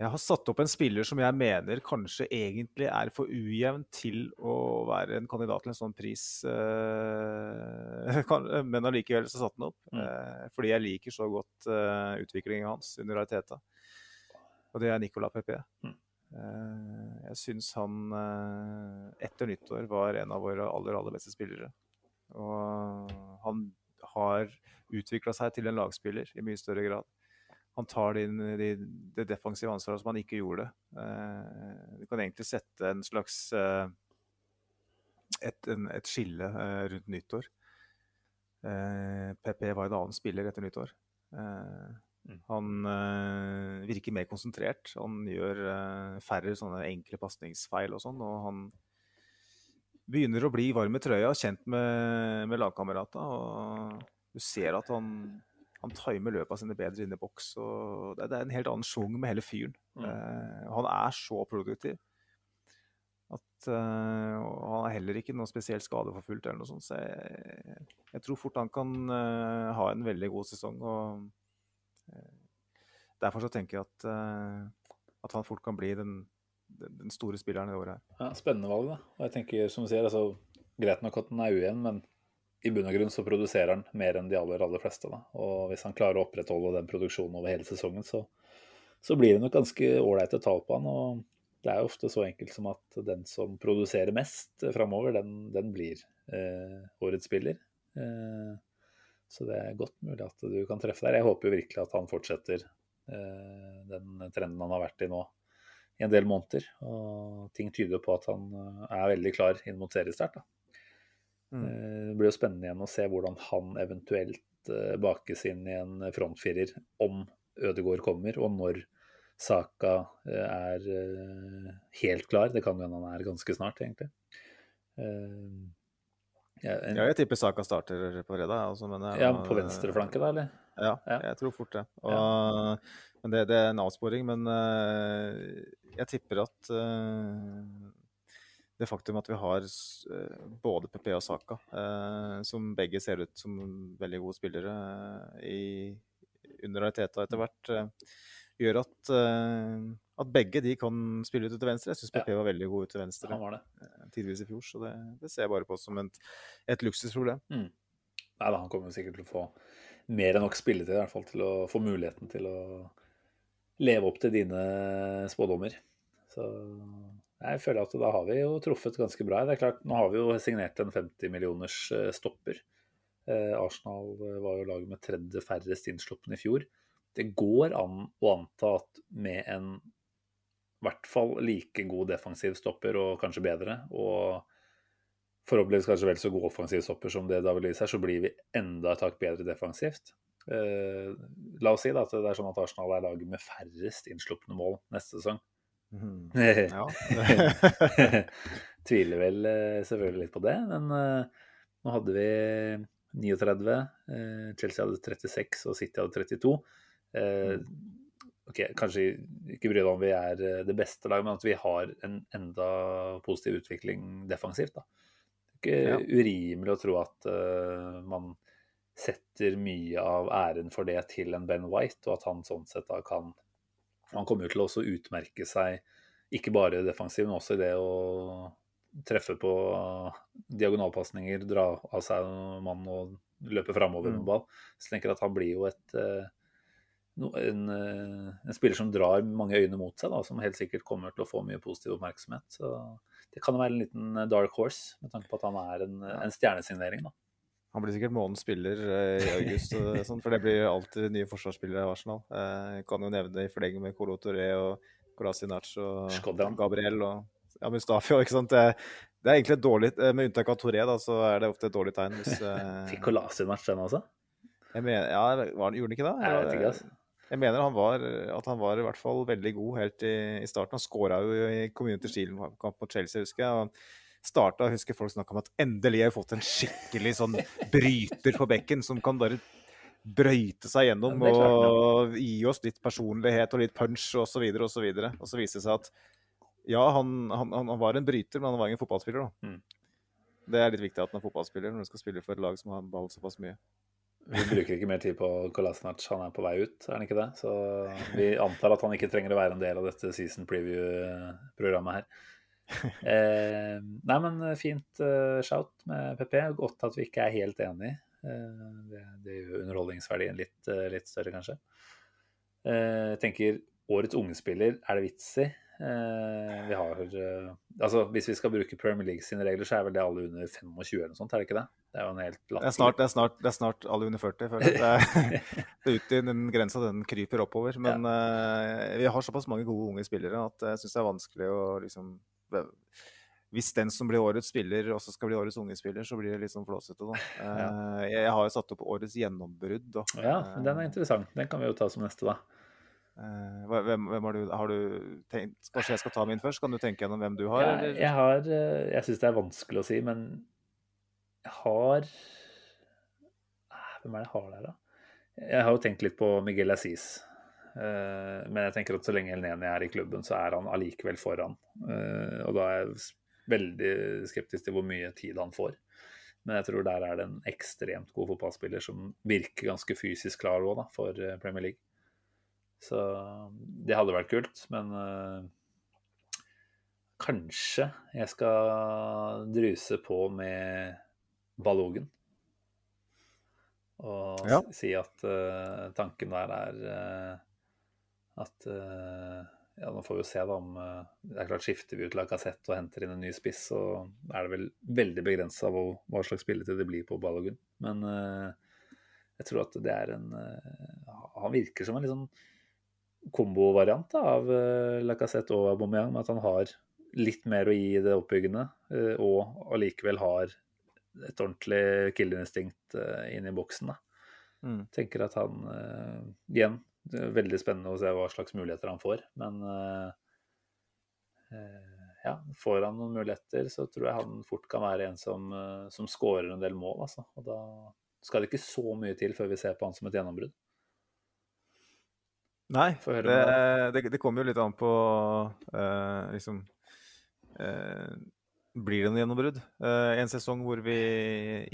jeg har satt opp en spiller som jeg mener kanskje egentlig er for ujevn til å være en kandidat til en sånn pris, uh, men allikevel så satte den opp. Mm. Uh, fordi jeg liker så godt uh, utviklingen hans under Ariteta. Og det er Nicola Pepe. Mm. jeg syns han etter nyttår var en av våre aller, aller beste spillere. Og han har utvikla seg til en lagspiller i mye større grad han tar det, de, det defensive ansvaret som han ikke gjorde. Eh, du kan egentlig sette en slags eh, et, en, et, skille eh, rundt nyttår. PP var en annen spiller etter nyttår. Mm. Han virker mer konsentrert. Han gjør færre sånne enkle pasningsfeil og sånn. Og han begynner å bli varm i trøya, kjent med, med lagkameratene. Du ser at han han timer løpa sine bedre inn i boks. og Det, er en helt annen sjung med hele fyren. Mm. Eh, han er så produktiv. At, uh, han er heller ikke noe spesielt skadeforfulgt eller noe sånt. Så jeg, jeg tror fort han kan uh, ha en veldig god sesong. og Derfor så tenker jeg at, at han fort kan bli den, den, den store spilleren i året her. Ja, spennende valg, da. Og jeg tenker, som du sier, altså, greit nok at han er ujevn, men i bunn og grunn så produserer han mer enn de aller, aller fleste. Da. Og hvis han klarer å opprettholde den produksjonen over hele sesongen, så, så blir det nok ganske ålreite tall på han. Og det er jo ofte så enkelt som at den som produserer mest framover, den, den blir eh, årets spiller. Eh, så det er godt mulig at du kan treffe der. Jeg håper jo virkelig at han fortsetter eh, den trenden han har vært i nå i en del måneder. Og ting tyder på at han eh, er veldig klar inn mot seriestart. Da. Mm. Eh, Det blir jo spennende igjen å se hvordan han eventuelt eh, bakes inn i en frontfirer om Ødegaard kommer, og når Saka eh, er eh, helt klar. Det kan jo hende han er ganske snart, egentlig. Eh, Ja, en, Ja, jeg tipper Saka starter på fredag. Altså, men, ja, på venstre flanke, da, eller? Ja, Ja. jeg tror fort det. Og, Men det, det er en avsporing. Men uh, jeg tipper at eh, det faktum at vi har eh, både PP og Saka, eh, som begge ser ut som veldig gode spillere eh, i, under Ariteta etter hvert, gjør at, at begge de kan spille ut til venstre. Jeg syns Ja. PP var veldig god ut til venstre eh, tidvis i fjor, så det, det ser jeg bare på som et, et luksusproblem. Nei da, han kommer sikkert til å få mer enn nok spilletid, i hvert fall til å få muligheten til å leve opp til dine spådommer. Så jeg føler at da har vi jo truffet ganske bra. Det er klart, Nå har vi jo signert en 50 millioners eh, stopper. Eh, Arsenal eh, var jo laget med tredje færrest innslupne i fjor. Det går an å anta at med en i hvert fall like god defensiv stopper, og kanskje bedre, og forhåpentligvis kanskje vel så god offensiv stopper som det David Luiz er, så blir vi enda et hakk bedre defensivt. La oss si da, at det er sånn at Arsenal er laget med færrest innslupne mål neste sesong. Mhm. Ja. Tviler vel eh, selvfølgelig litt på det, men eh, nå hadde vi 39, eh, Chelsea hadde 36 og City hadde 32. Eh, ok, Kanskje ikke bry deg om vi er det beste laget, men at vi har en enda positiv utvikling defensivt. da. Det er Ja. ikke urimelig å tro at uh, man setter mye av æren for det til en Ben White, og at han sånn sett da kan Han kommer jo til å også utmerke seg ikke bare defensivt, men også i det å treffe på diagonalpasninger, dra av seg en mann og løpe framover med Mm. ball. Så jeg tenker at han blir jo et eh, en, eh, en spiller som drar mange øyne mot seg, da, som helt sikkert kommer til å få mye positiv oppmerksomhet. Så det kan være en liten eh, dark horse, med tanke på at han er en, en stjernesignering. da. Han blir sikkert månedens spiller eh, i august, og sånn, for det blir alltid nye forsvarsspillere i Arsenal. Eh, kan jo nevne i fleng med Colo Toré og Kolasinac og Skodran. Gabriel og ja, Mustafi. Ikke sant? Det, det er egentlig et dårlig eh, Med unntak av Toré, da, så er det ofte et dårlig tegn. Hvis, eh, Fikk Colasinac den også? jeg mener, ja, var, Gjorde han ikke det? Jeg vet ikke, altså. Jeg mener han var, at han var i hvert fall veldig god helt i, i starten. Han skåra jo i Community Shield-kamp mot Chelsea, husker jeg. Og starta, husker folk snakka om at endelig har vi fått en skikkelig sånn bryter på bekken som kan bare brøyte seg gjennom Ja, og gi oss litt personlighet og litt punch osv. Og, så videre, og så viste det seg at ja, han, han, han var en bryter, men han var ingen fotballspiller. da. Mm. Det er litt viktig at han er fotballspiller når du skal spille for et lag som har ball såpass mye. Vi bruker ikke mer tid på Kolasinac, han er på vei ut, er han ikke det? Så vi antar at han ikke trenger å være en del av dette season preview-programmet her. Eh, nei, men fint uh, shout med PP. Godt at vi ikke er helt enige. Eh, det, det gjør underholdningsverdien litt, uh, litt større, kanskje. Eh, tenker årets ungespiller, er det vits i? Eh, vi har eh, Altså, hvis vi skal bruke Premier League sine regler, så er vel det alle under 25 eller noe sånt, er det ikke det? Det er jo en helt Det er snart, det er snart, det er snart alle under 40. føler jeg. Det er, det ute i den grensa, den kryper oppover. Men eh, vi har såpass mange gode unge spillere at jeg syns det er vanskelig å liksom Hvis den som blir årets spiller, også skal bli årets unge spiller, så blir det litt sånn flåsete, da. Ja. jeg, jeg har jo satt opp årets gjennombrudd, da. Ja, den er interessant. Den kan vi jo ta som neste, da. Eh, hvem, hvem har du, har du tenkt Kanskje jeg skal ta min først? Kan du tenke gjennom hvem du har? Eller? jeg har eh, Jeg syns det er vanskelig å si, men jeg har Ah, Hvem er det jeg har der, da? Jeg har jo tenkt litt på Miguel Assis. Eh, men jeg tenker at så lenge Elneni er i klubben, så er han allikevel foran. Eh, og da er jeg veldig skeptisk til hvor mye tid han får. Men jeg tror der er det en ekstremt god fotballspiller som virker ganske fysisk klar òg, for eh, Premier League. Så det hadde vært kult, men kanskje jeg skal druse på med Ballogen. Og Ja. si at uh, tanken der er uh, at uh, Ja, nå får jo se da om uh, Det er klart skifter vi ut Lacassette og henter inn en ny spiss, så er det vel veldig begrensa hva, hva slags spilletid det blir på Balogun. Men uh, jeg tror at det er en Han virker som en litt sånn kombovariant av Lacassette og Aubameyang, med at han har litt mer å gi i det oppbyggende, og allikevel har et ordentlig killerinstinkt inn i boksen. da. Mm. Tenker at han Igjen, det er veldig spennende å se hva slags muligheter han får. Men uh, uh, ja, får han noen muligheter, så tror jeg han fort kan være en som, uh, som skårer en del mål. Altså. Og da skal det ikke så mye til før vi ser på han som et gjennombrudd. Nei, det, det, det kommer jo litt an på eh, liksom eh, Blir det noe gjennombrudd? Uh, en sesong hvor vi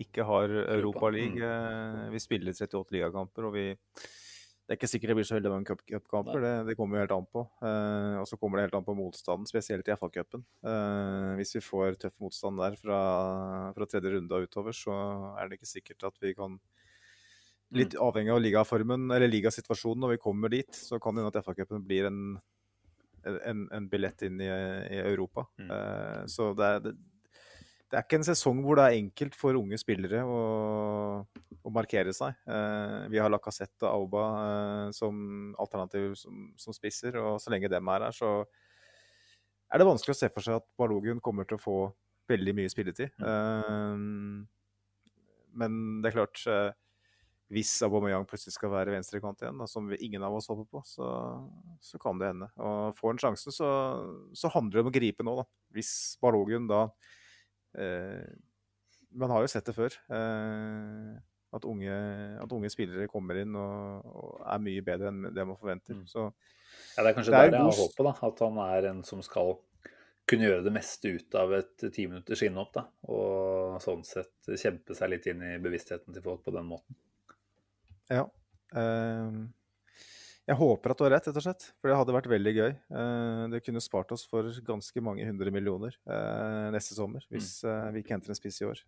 ikke har Europa League. Eh, vi spiller 38 ligakamper, og vi Det er ikke sikkert det blir så veldig mange cup- cupkamper, det, det kommer jo helt an på. Uh, og så kommer det helt an på motstanden, spesielt i FA-cupen. Uh, hvis vi får tøff motstand der fra, fra tredje runde og utover, så er det ikke sikkert at vi kan Litt avhengig av ligaformen eller ligasituasjonen når vi kommer dit, så kan det hende at FA-cupen blir en, en, en billett inn i, i Europa. Mm. Uh, så det er, det, det er ikke en sesong hvor det er enkelt for unge spillere å, å markere seg. Eh, vi har Lacassette og Auba eh, som alternativ som, som spisser, og så lenge dem er her, så er det vanskelig å se for seg at Balogun kommer til å få veldig mye spilletid. Eh, men det er klart eh, hvis Aubameyang plutselig skal være venstrekant igjen, da, som ingen av oss håper på, så, så kan det hende. Og får han sjansen, så, så handler det om å gripe nå, da. Hvis Balogun da Man har jo sett det før. Eh, at, unge, at unge spillere kommer inn og, og er mye bedre enn det man forventer. Mm. Så Ja, det er kanskje Det er der jeg har håpet, da. At han er en som skal kunne gjøre det meste ut av et ti minutters innhopp. da, Og sånn sett kjempe seg litt inn i bevisstheten til folk på den måten. Ja. Eh, jeg håper at du har rett, rett og slett. For det hadde vært veldig gøy. Eh, det kunne spart oss for ganske mange hundre millioner eh, neste sommer hvis eh, vi ikke henter en spiss i år.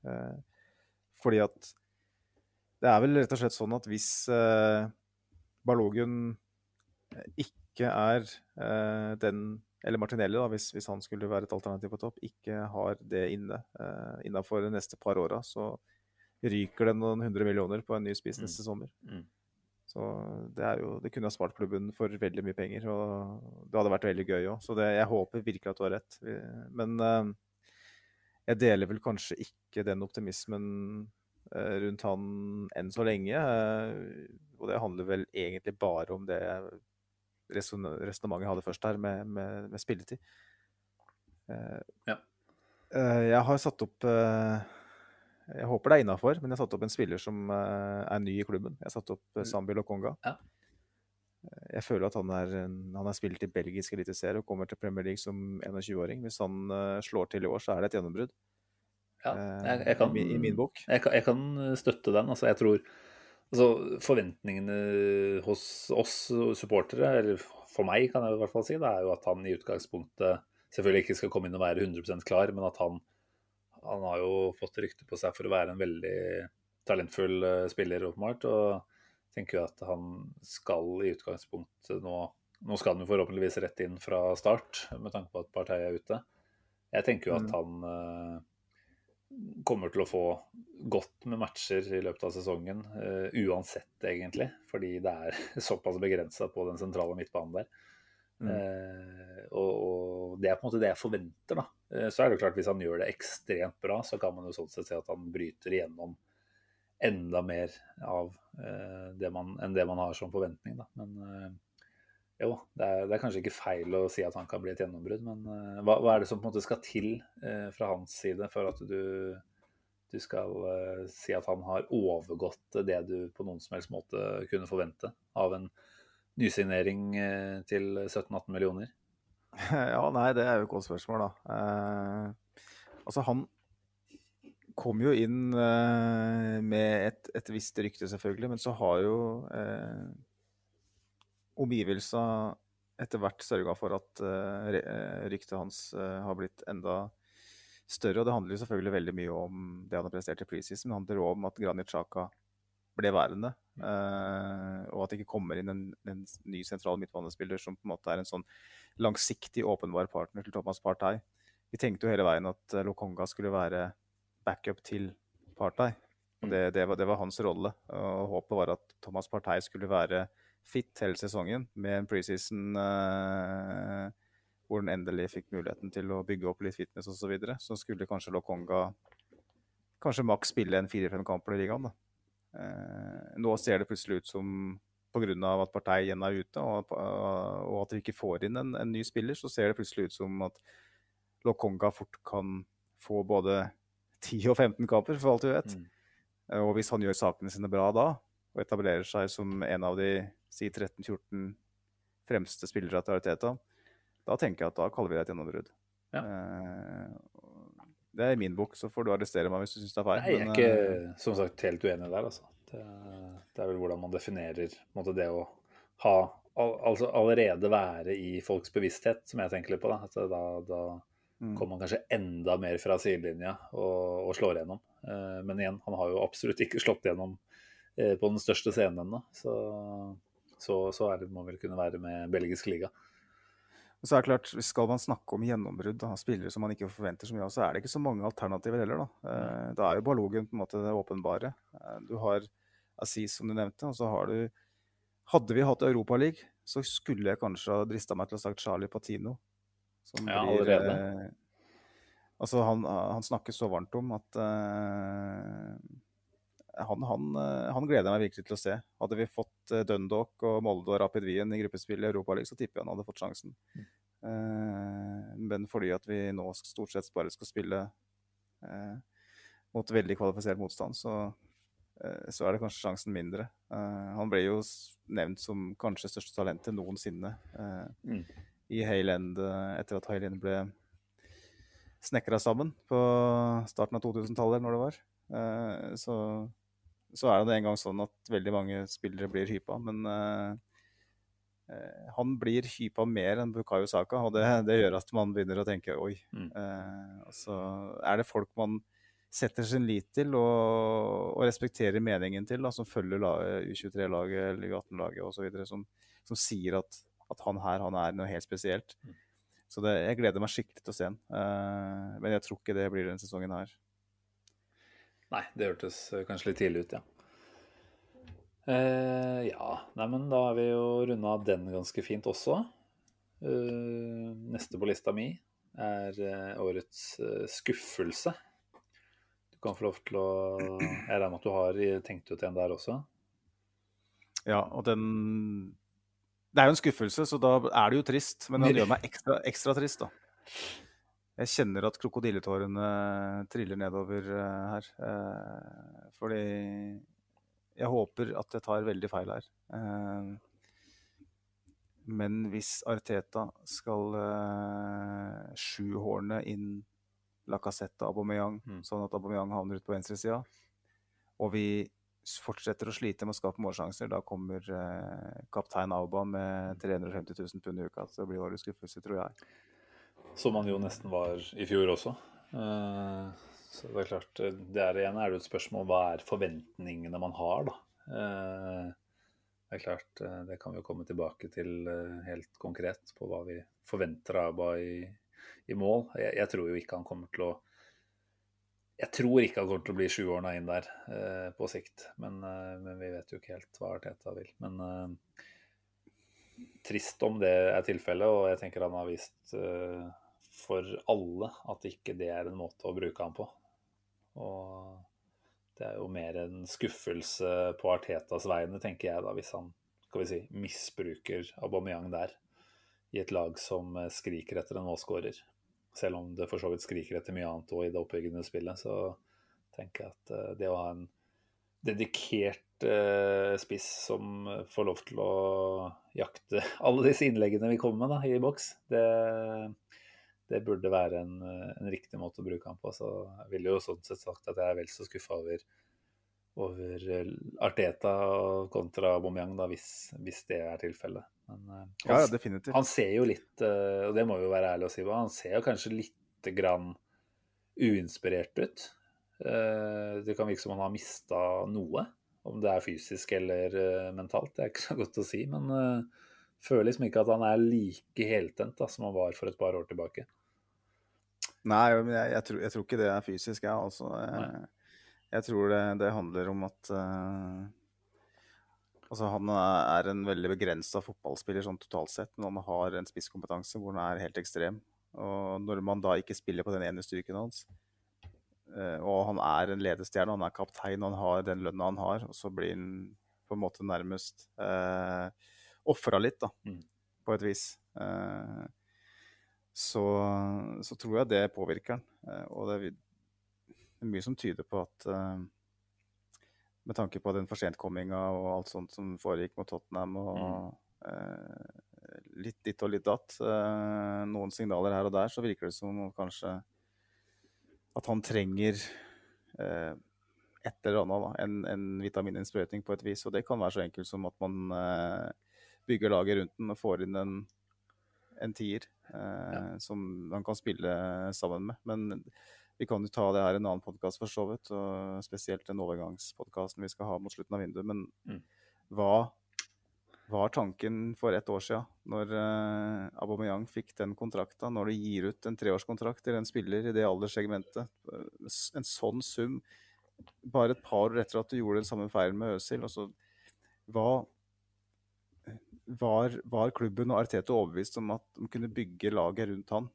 Fordi at det er vel rett og slett sånn at hvis Balogun ikke er den Eller Martinelli, da, hvis, hvis han skulle være et alternativ på topp, ikke har det inne uh, innafor de neste par åra, så ryker det noen hundre millioner på en ny spiss Mm. neste sommer. Mm. Så det, jo, det kunne ha spart klubben for veldig mye penger, og det hadde vært veldig gøy òg. Så det, jeg håper virkelig at du har rett. Men eh, jeg deler vel kanskje ikke den optimismen eh, rundt han enn så lenge. eh, og det handler vel egentlig bare om det reson- resonnementet jeg hadde først her, med, med, med spilletid. Ja. jeg har satt opp Jeg håper det er innafor, men jeg har satt opp en spiller som eh, er ny i klubben. Jeg har satt opp uh, Sambi Lokonga. Ja. Eh, Jeg føler at han er han har spilt i belgisk eliteserie og kommer til Premier League som 21-åring. Hvis han eh, slår til i år, så er det et gjennombrudd. Ja, eh, jeg, jeg kan, i, min- bok. Jeg jeg kan støtte den. Altså, jeg tror altså, Forventningene hos oss supportere, eller for meg kan jeg i hvert fall si, det er jo at han i utgangspunktet selvfølgelig ikke skal komme inn og være 100% klar, men at han, han har jo fått rykte på seg for å være en veldig talentfull eh, spiller, åpenbart. Og tenker jo at han skal i utgangspunktet nå Nå skal han jo forhåpentligvis rett inn fra start, med tanke på at partiet er ute. Jeg tenker jo at Mm. han eh, kommer til å få godt med matcher i løpet av sesongen, eh, uansett egentlig, fordi det er såpass begrensa på den sentrale midtbanen der. Mm. Eh, og, og det er på en måte det jeg forventer, da. Eh, så er det klart, hvis han gjør det ekstremt bra, så kan man jo sånn sett si at han bryter igjennom enda mer av eh, det man, enn det man har som forventning, da. Men eh, jo, det er, det er kanskje ikke feil å si at han kan bli et gjennombrudd, men hva, hva er det som på en måte skal til fra hans side for at du du skal uh, si at han har overgått det du på noen som helst måte kunne forvente av en nysignering eh, til 17-18 millioner? Ja, nei, det er jo et godt spørsmål, da. Eh, altså, han kom jo inn eh, med et, et, visst rykte, selvfølgelig, men så har jo eh, omgivelsene etter hvert sørga for at eh, eh, ryktet hans eh, har blitt enda større. Og det handler jo selvfølgelig veldig mye om det han har prestert i preseason, men det handler òg om at Granit Xhaka ble værende. Uh, og at det ikke kommer inn en, en ny sentral midtbanespiller som på en måte er en sånn langsiktig, åpenbar partner til Thomas Partey. Vi tenkte jo hele veien at Lokonga skulle være backup til Partey. Og det, det, var, det, var, hans rolle. Og håpet var at Thomas Partey skulle være fit hele sesongen med en preseason uh, hvor han endelig fikk muligheten til å bygge opp litt fitness osv. Så, videre. så skulle kanskje Lokonga kanskje maks spille en fire-fem kamper i ligaen. da. Uh, nå ser det plutselig ut som pga. at partiet igjen er ute, og, og, at vi ikke får inn en, en, ny spiller, så ser det plutselig ut som at Lokonga fort kan få både 10 og 15 kamper, for alt vi vet. Mm. Eh, og hvis han gjør sakene sine bra da, og etablerer seg som en av de si 13-14 fremste spillere til Ariteta, da tenker jeg at da kaller vi det et gjennombrudd. Ja. Eh, det er i min bok, så får du arrestere meg hvis du syns det er feil. Nei, jeg er ikke eh, som sagt helt uenig der, altså. Det, det er vel hvordan man definerer måte, det å ha Altså allerede være i folks bevissthet, som jeg tenker litt på. Da, da, da mm. kommer man kanskje enda mer fra sidelinja og, og slår gjennom. Eh, men igjen, han har jo absolutt ikke slått gjennom på den største scenen ennå. Så så, så det, må vel kunne være med belgisk liga. Så er det klart, Skal man snakke om gjennombrudd av spillere som man ikke forventer så mye av, så er det ikke så mange alternativer heller. Da eh, Da er jo Balogen på en måte det åpenbare. Eh, du har Aziz, som du nevnte, og så har du Hadde vi hatt Europaliga, så skulle jeg kanskje ha drista meg til å ha sagt Charlie Patino. Som ja, blir, allerede. Eh, altså han, han, snakker så varmt om at eh, han, han, eh, han, gleder jeg meg virkelig til å se. Hadde vi fått eh, Dundalk og Molde og Rapid Wien i gruppespill i Europaligaen, så tipper jeg han hadde fått sjansen. Mm. Uh, men fordi at vi nå stort sett bare skal spille uh, mot veldig kvalifisert motstand, så, uh, så er det kanskje sjansen mindre. han ble jo nevnt som kanskje største talentet noensinne mm. i Hayland etter at Hayland ble snekra sammen på starten av 2000-tallet, når det var. så så er det en gang sånn at veldig mange spillere blir hypa, men uh, han blir hypa mer enn Bukayo Saka, og det, det, gjør at man begynner å tenke oi. Mm. Uh, så er det folk man setter sin lit til og, og respekterer meningen til, da, som følger U23-laget eller U18-laget osv., som, som sier at, at, han her han er noe helt spesielt. Mm. Så det, jeg gleder meg skikkelig til å se han. Uh, men jeg tror ikke det blir denne sesongen her. Nei, det hørtes eh, kanskje litt tidlig ut, ja. Eh, ja, nei, men da har vi jo runda den ganske fint også. Eh, neste på lista mi er eh, årets eh, skuffelse. Du kan få lov til å Jeg regner med at du har tenkt ut en der også? Ja, og den Det er jo en skuffelse, så da er det jo trist. Men den gjør meg ekstra, ekstra trist, da. Jeg kjenner at krokodilletårene triller nedover eh, her. Eh, fordi jeg håper at jeg tar veldig feil her. Eh, men hvis Arteta skal sjuhårne inn Lacassette og Aubameyang, mm. sånn at Aubameyang havner ut på venstresida, og vi fortsetter å slite med å skape målsjanser, da kommer kaptein Auba med 350 000 pund i uka. Så det blir årets skuffelse, tror jeg. Som man jo nesten var i fjor også. Eh, så det er klart, der igjen er det et spørsmål hva er forventningene man har, da. Eh, det er klart, det kan vi jo komme tilbake til helt konkret på hva vi forventer av Abba i, i mål. Jeg, jeg, tror jo ikke han kommer til å Jeg tror ikke han kommer til å bli sjuårene inn der eh, på sikt, men, eh, men, vi vet jo ikke helt hva Arteta vil. Men eh, trist om det er tilfellet, og jeg tenker han har vist for alle at ikke det er en måte å bruke han på. Og det er jo mer en skuffelse på Artetas vegne, tenker jeg, da, hvis han skal vi si, misbruker Aubameyang der. I et lag som skriker etter en målskårer. Selv om det for så vidt skriker etter mye annet òg i det oppbyggende spillet, så tenker jeg at eh, det å ha en dedikert eh, spiss som får lov til å jakte alle disse innleggene vi kommer med da, i boks, det, det burde være en, en, riktig måte å bruke han på. Så jeg ville jo sånn sett sagt at jeg er vel så skuffa over, over Arteta kontra Aubameyang, da, hvis, hvis det er tilfellet. Men han, ja, definitivt. han ser jo litt, og det må vi jo være ærlig å si, han ser jo kanskje lite grann uinspirert ut. Eh, det kan virke som han har mista noe. Om det er fysisk eller uh, mentalt, det er ikke så godt å si. Men uh, føler liksom ikke at han er like heltent da, som han var for et par år tilbake. Nei, men jeg, jeg, tror, jeg tror, ikke det er fysisk, jeg. Altså. Jeg, jeg tror det, det, handler om at uh, Altså, han er en veldig begrensa fotballspiller sånn totalt sett, men han har en spisskompetanse hvor han er helt ekstrem. Og når man da ikke spiller på den ene styrken hans, og han er en ledestjerne, han er kaptein, han har den lønna han har. Og så blir han på en måte nærmest eh, ofra litt, da, mm. på et vis. Eh, så, så, tror jeg det påvirker han. Eh, og det er, det er, mye som tyder på at eh, med tanke på den forsentkomminga og alt sånt som foregikk mot Tottenham og mm. eh, litt ditt og litt datt, eh, noen signaler her og der, så virker det som kanskje at han trenger eh, et eller annet, da, en, en vitamininnsprøytning på et vis. Og det kan være så enkelt som at man eh, bygger laget rundt den og får inn en, en tier eh, ja. som man kan spille sammen med. Men vi kan jo ta det her i en annen podkast for så vidt, og spesielt den overgangspodkasten vi skal ha mot slutten av vinduet. Men mm. hva var tanken for ett år siden, når uh, Aubameyang fikk den kontrakta, når du gir ut en treårskontrakt til en spiller i det alderssegmentet. En sånn sum bare et par år etter at du gjorde den samme feilen med Øzil. Altså, var, var, klubben og Arteta overbevist om at de kunne bygge laget rundt han?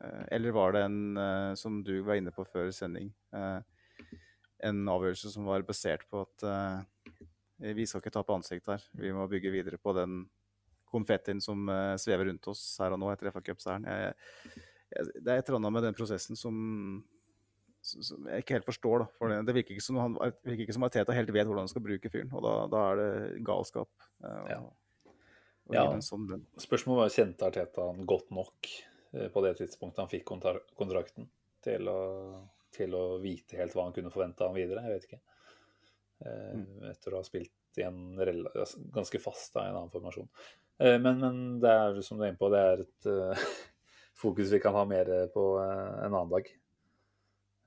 Uh, eller var det en, som du var inne på før sending, en avgjørelse som var basert på at Eh, vi skal ikke ta på ansikt her. Vi må bygge videre på den konfettien som uh, svever rundt oss her og nå etter FA Cup-seieren. Det er et eller annet med den prosessen som, som jeg ikke helt forstår. Da. For det, det virker ikke som han, virker ikke som Arteta helt vet hvordan han skal bruke fyren. Og da, da er det galskap. Uh, ja. Og, ja. Sånn Spørsmålet var kjente Arteta han godt nok på det tidspunktet han fikk kontrakten, til å, til å vite helt hva han kunne forvente av ham videre. Jeg vet ikke. Eh, mm. etter å ha spilt i en altså, ganske fast da, i en annen formasjon. Eh, men, men, det er som du er inne på, det er et uh, fokus vi kan ha mer på en annen dag.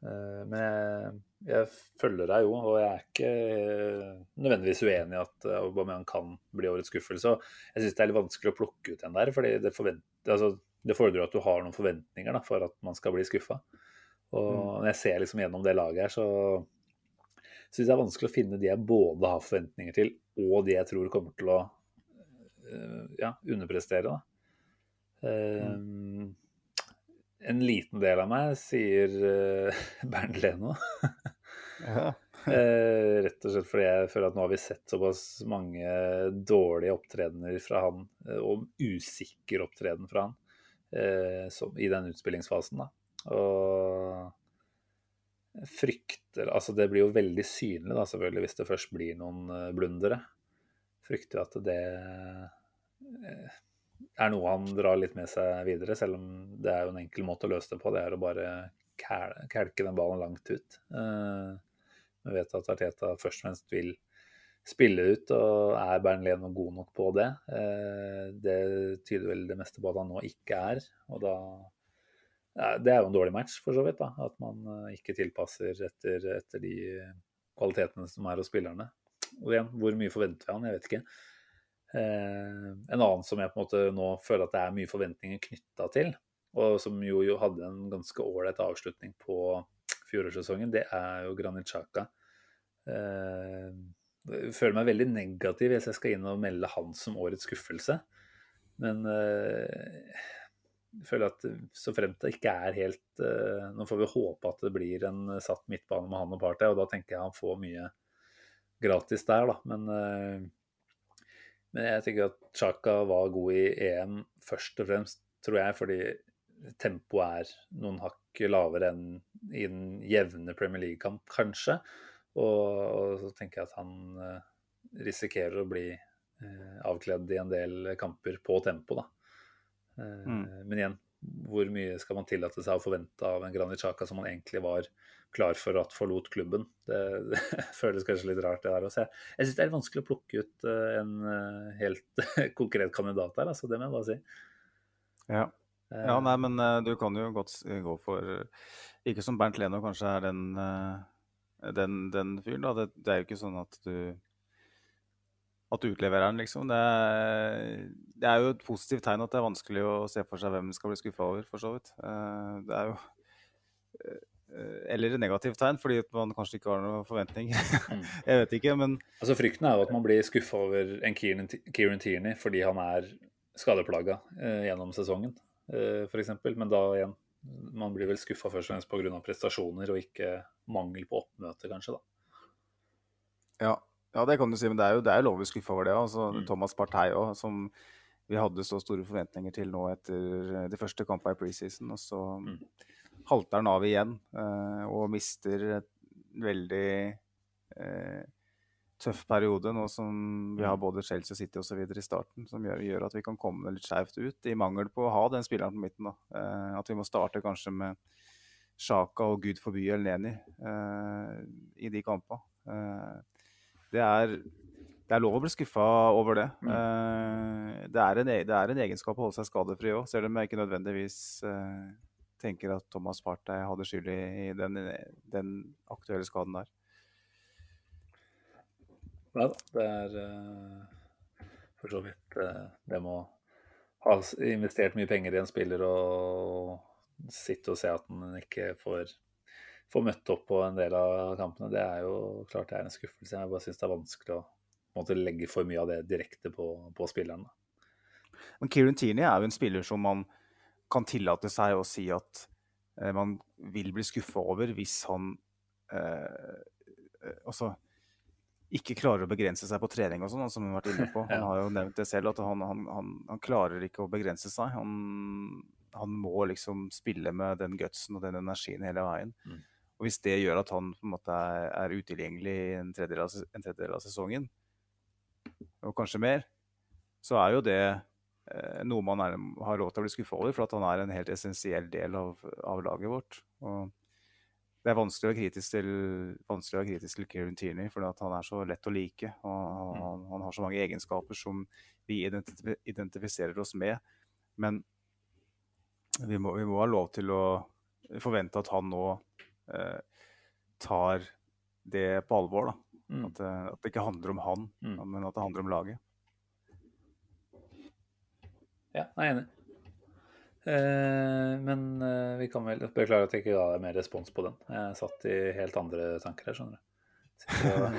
Uh, men jeg, jeg, følger deg jo, og jeg er ikke nødvendigvis uenig i at Aubameyang kan bli årets skuffelse. Og jeg syns det er litt vanskelig å plukke ut en der, fordi det, altså, det fordrer at du har noen forventninger da, for at man skal bli skuffa. Og mm. når jeg ser liksom gjennom det laget her, så syns det er vanskelig å finne de jeg både har forventninger til, og de jeg tror kommer til å uh, ja, underprestere. Uh, en liten del av meg sier uh, Bernt Leno. ja. rett og slett fordi jeg føler at nå har vi sett såpass mange dårlige opptredener fra han, og usikker opptreden fra han, som, i den utspillingsfasen. da. Og frykter Altså det blir jo veldig synlig da, selvfølgelig hvis det først blir noen eh, blundere. Frykter jo at det eh, er noe han drar litt med seg videre, selv om det er jo en enkel måte å løse det på. Det er å bare kelke den ballen langt ut. Eh, vi vet at Arteta først og fremst vil spille ut, og er Bernt Leno god nok på det? Det tyder vel det meste på at han nå ikke er. og da det er jo en dårlig match, for så vidt. da, At man eh, ikke tilpasser etter, etter de kvalitetene som er hos spillerne. Og igjen, hvor mye forventer vi han? Jeg vet ikke. Eh, en annen som jeg på en måte nå føler at det er mye forventninger knytta til, og som jo, jo hadde en ganske ålreit avslutning på fjorårssesongen, det er jo Granit Xhaka. Eh, jeg føler meg veldig negativ hvis jeg skal inn og melde han som årets skuffelse. Men eh, føler at så fremt det ikke er helt uh, Nå får vi håpe at det blir en satt midtbane med han og Party, og da tenker jeg han får mye gratis der, da. Men, uh, men jeg tenker at Chaka var god i EM først og fremst, tror jeg, fordi tempoet er noen hakk lavere enn i den jevne Premier League-kamp, kanskje. Og, og, så tenker jeg at han uh, risikerer å bli eh, avkledd i en del kamper på tempo, da. Eh, Mm. Men igjen, hvor mye skal man tillate seg å forvente av en Granit Xhaka som man egentlig var klar for at forlot klubben? Det, det føles kanskje litt rart, det der også. Jeg, jeg syns det er vanskelig å plukke ut eh, en eh, helt konkret kandidat der, altså. Det må jeg bare si. Ja. Eh, ja, nei, men eh, du kan jo godt gå for eh, Ikke som Bernt Leno kanskje er den, eh, den, den fyren, da. Det, det er jo ikke sånn at du at du utleverer den, liksom. Det er, det er jo et positivt tegn at det er vanskelig å se for seg hvem skal bli skuffa over, for så vidt. Eh, Det er jo eh, Eller et negativt tegn, fordi man kanskje ikke har noen forventninger. Mm. Jeg vet ikke, men Altså Frykten er jo at man blir skuffa over en Kieran Kieran Tierney fordi han er skadeplaga eh, gjennom sesongen, eh, f.eks. Men da igjen, man blir vel skuffa først og fremst pga. prestasjoner og ikke mangel på oppmøte, kanskje. da. Ja, ja, det kan du si, men det er jo, det er jo lov å skuffe over det. Altså, Mm. Thomas Partey òg, som vi hadde så store forventninger til nå etter eh, de første kampene i preseason. Og så Mm. halter han av igjen eh, og mister et veldig eh, tøff periode, nå som vi har både Chelsea City og osv. i starten, som gjør, gjør at vi kan komme litt skjevt ut, i mangel på å ha den spilleren på midten. da. Eh, at vi må starte kanskje med Sjaka og gud forby Elneni eh, i de kampene. Eh, det er, det er lov å bli skuffa over det. Eh, det, er en, e- det er en egenskap å holde seg skadefri òg, selv om jeg ikke nødvendigvis uh, tenker at Thomas Partey hadde skyld i, den, den aktuelle skaden der. Nei da, det er uh, for så vidt det med å ha investert mye penger i en spiller og sitte og se at han ikke får, får møtt opp på en del av kampene. Det er jo klart det er en skuffelse. Jeg bare syns det er vanskelig å måtte legge for mye av det direkte på, på spilleren. Men Kieran Tierney er jo en spiller som man kan tillate seg å si at eh, man vil bli skuffa over hvis han eh, eh, altså ikke klarer å begrense seg på trening og sånn, som hun har vært inne på. Han har jo nevnt det selv, at han, han, han, han klarer ikke å begrense seg. Han, han må liksom spille med den gutsen og den energien hele veien. Mm. Og hvis det gjør at han på en måte er, er utilgjengelig en tredjedel, av, en tredjedel av sesongen, og kanskje mer, så er jo det eh, noe man er, har lov til å bli skuffa over, for at han er en helt essensiell del av, av laget vårt. Og det er vanskelig å være kritisk til, være kritisk til Kieran Tierney, for han er så lett å like. Og han, han, han har så mange egenskaper som vi identif identifiserer oss med. Men vi må, vi må ha lov til å forvente at han nå tar det på alvor. da. Mm. At, eh, at det ikke handler om han, Mm. men at det handler om laget. Ja, jeg er enig. Eh, men eh, vi kan vel beklage at jeg ikke ga deg mer respons på den. Jeg satt i helt andre tanker her, skjønner du. Sitter og,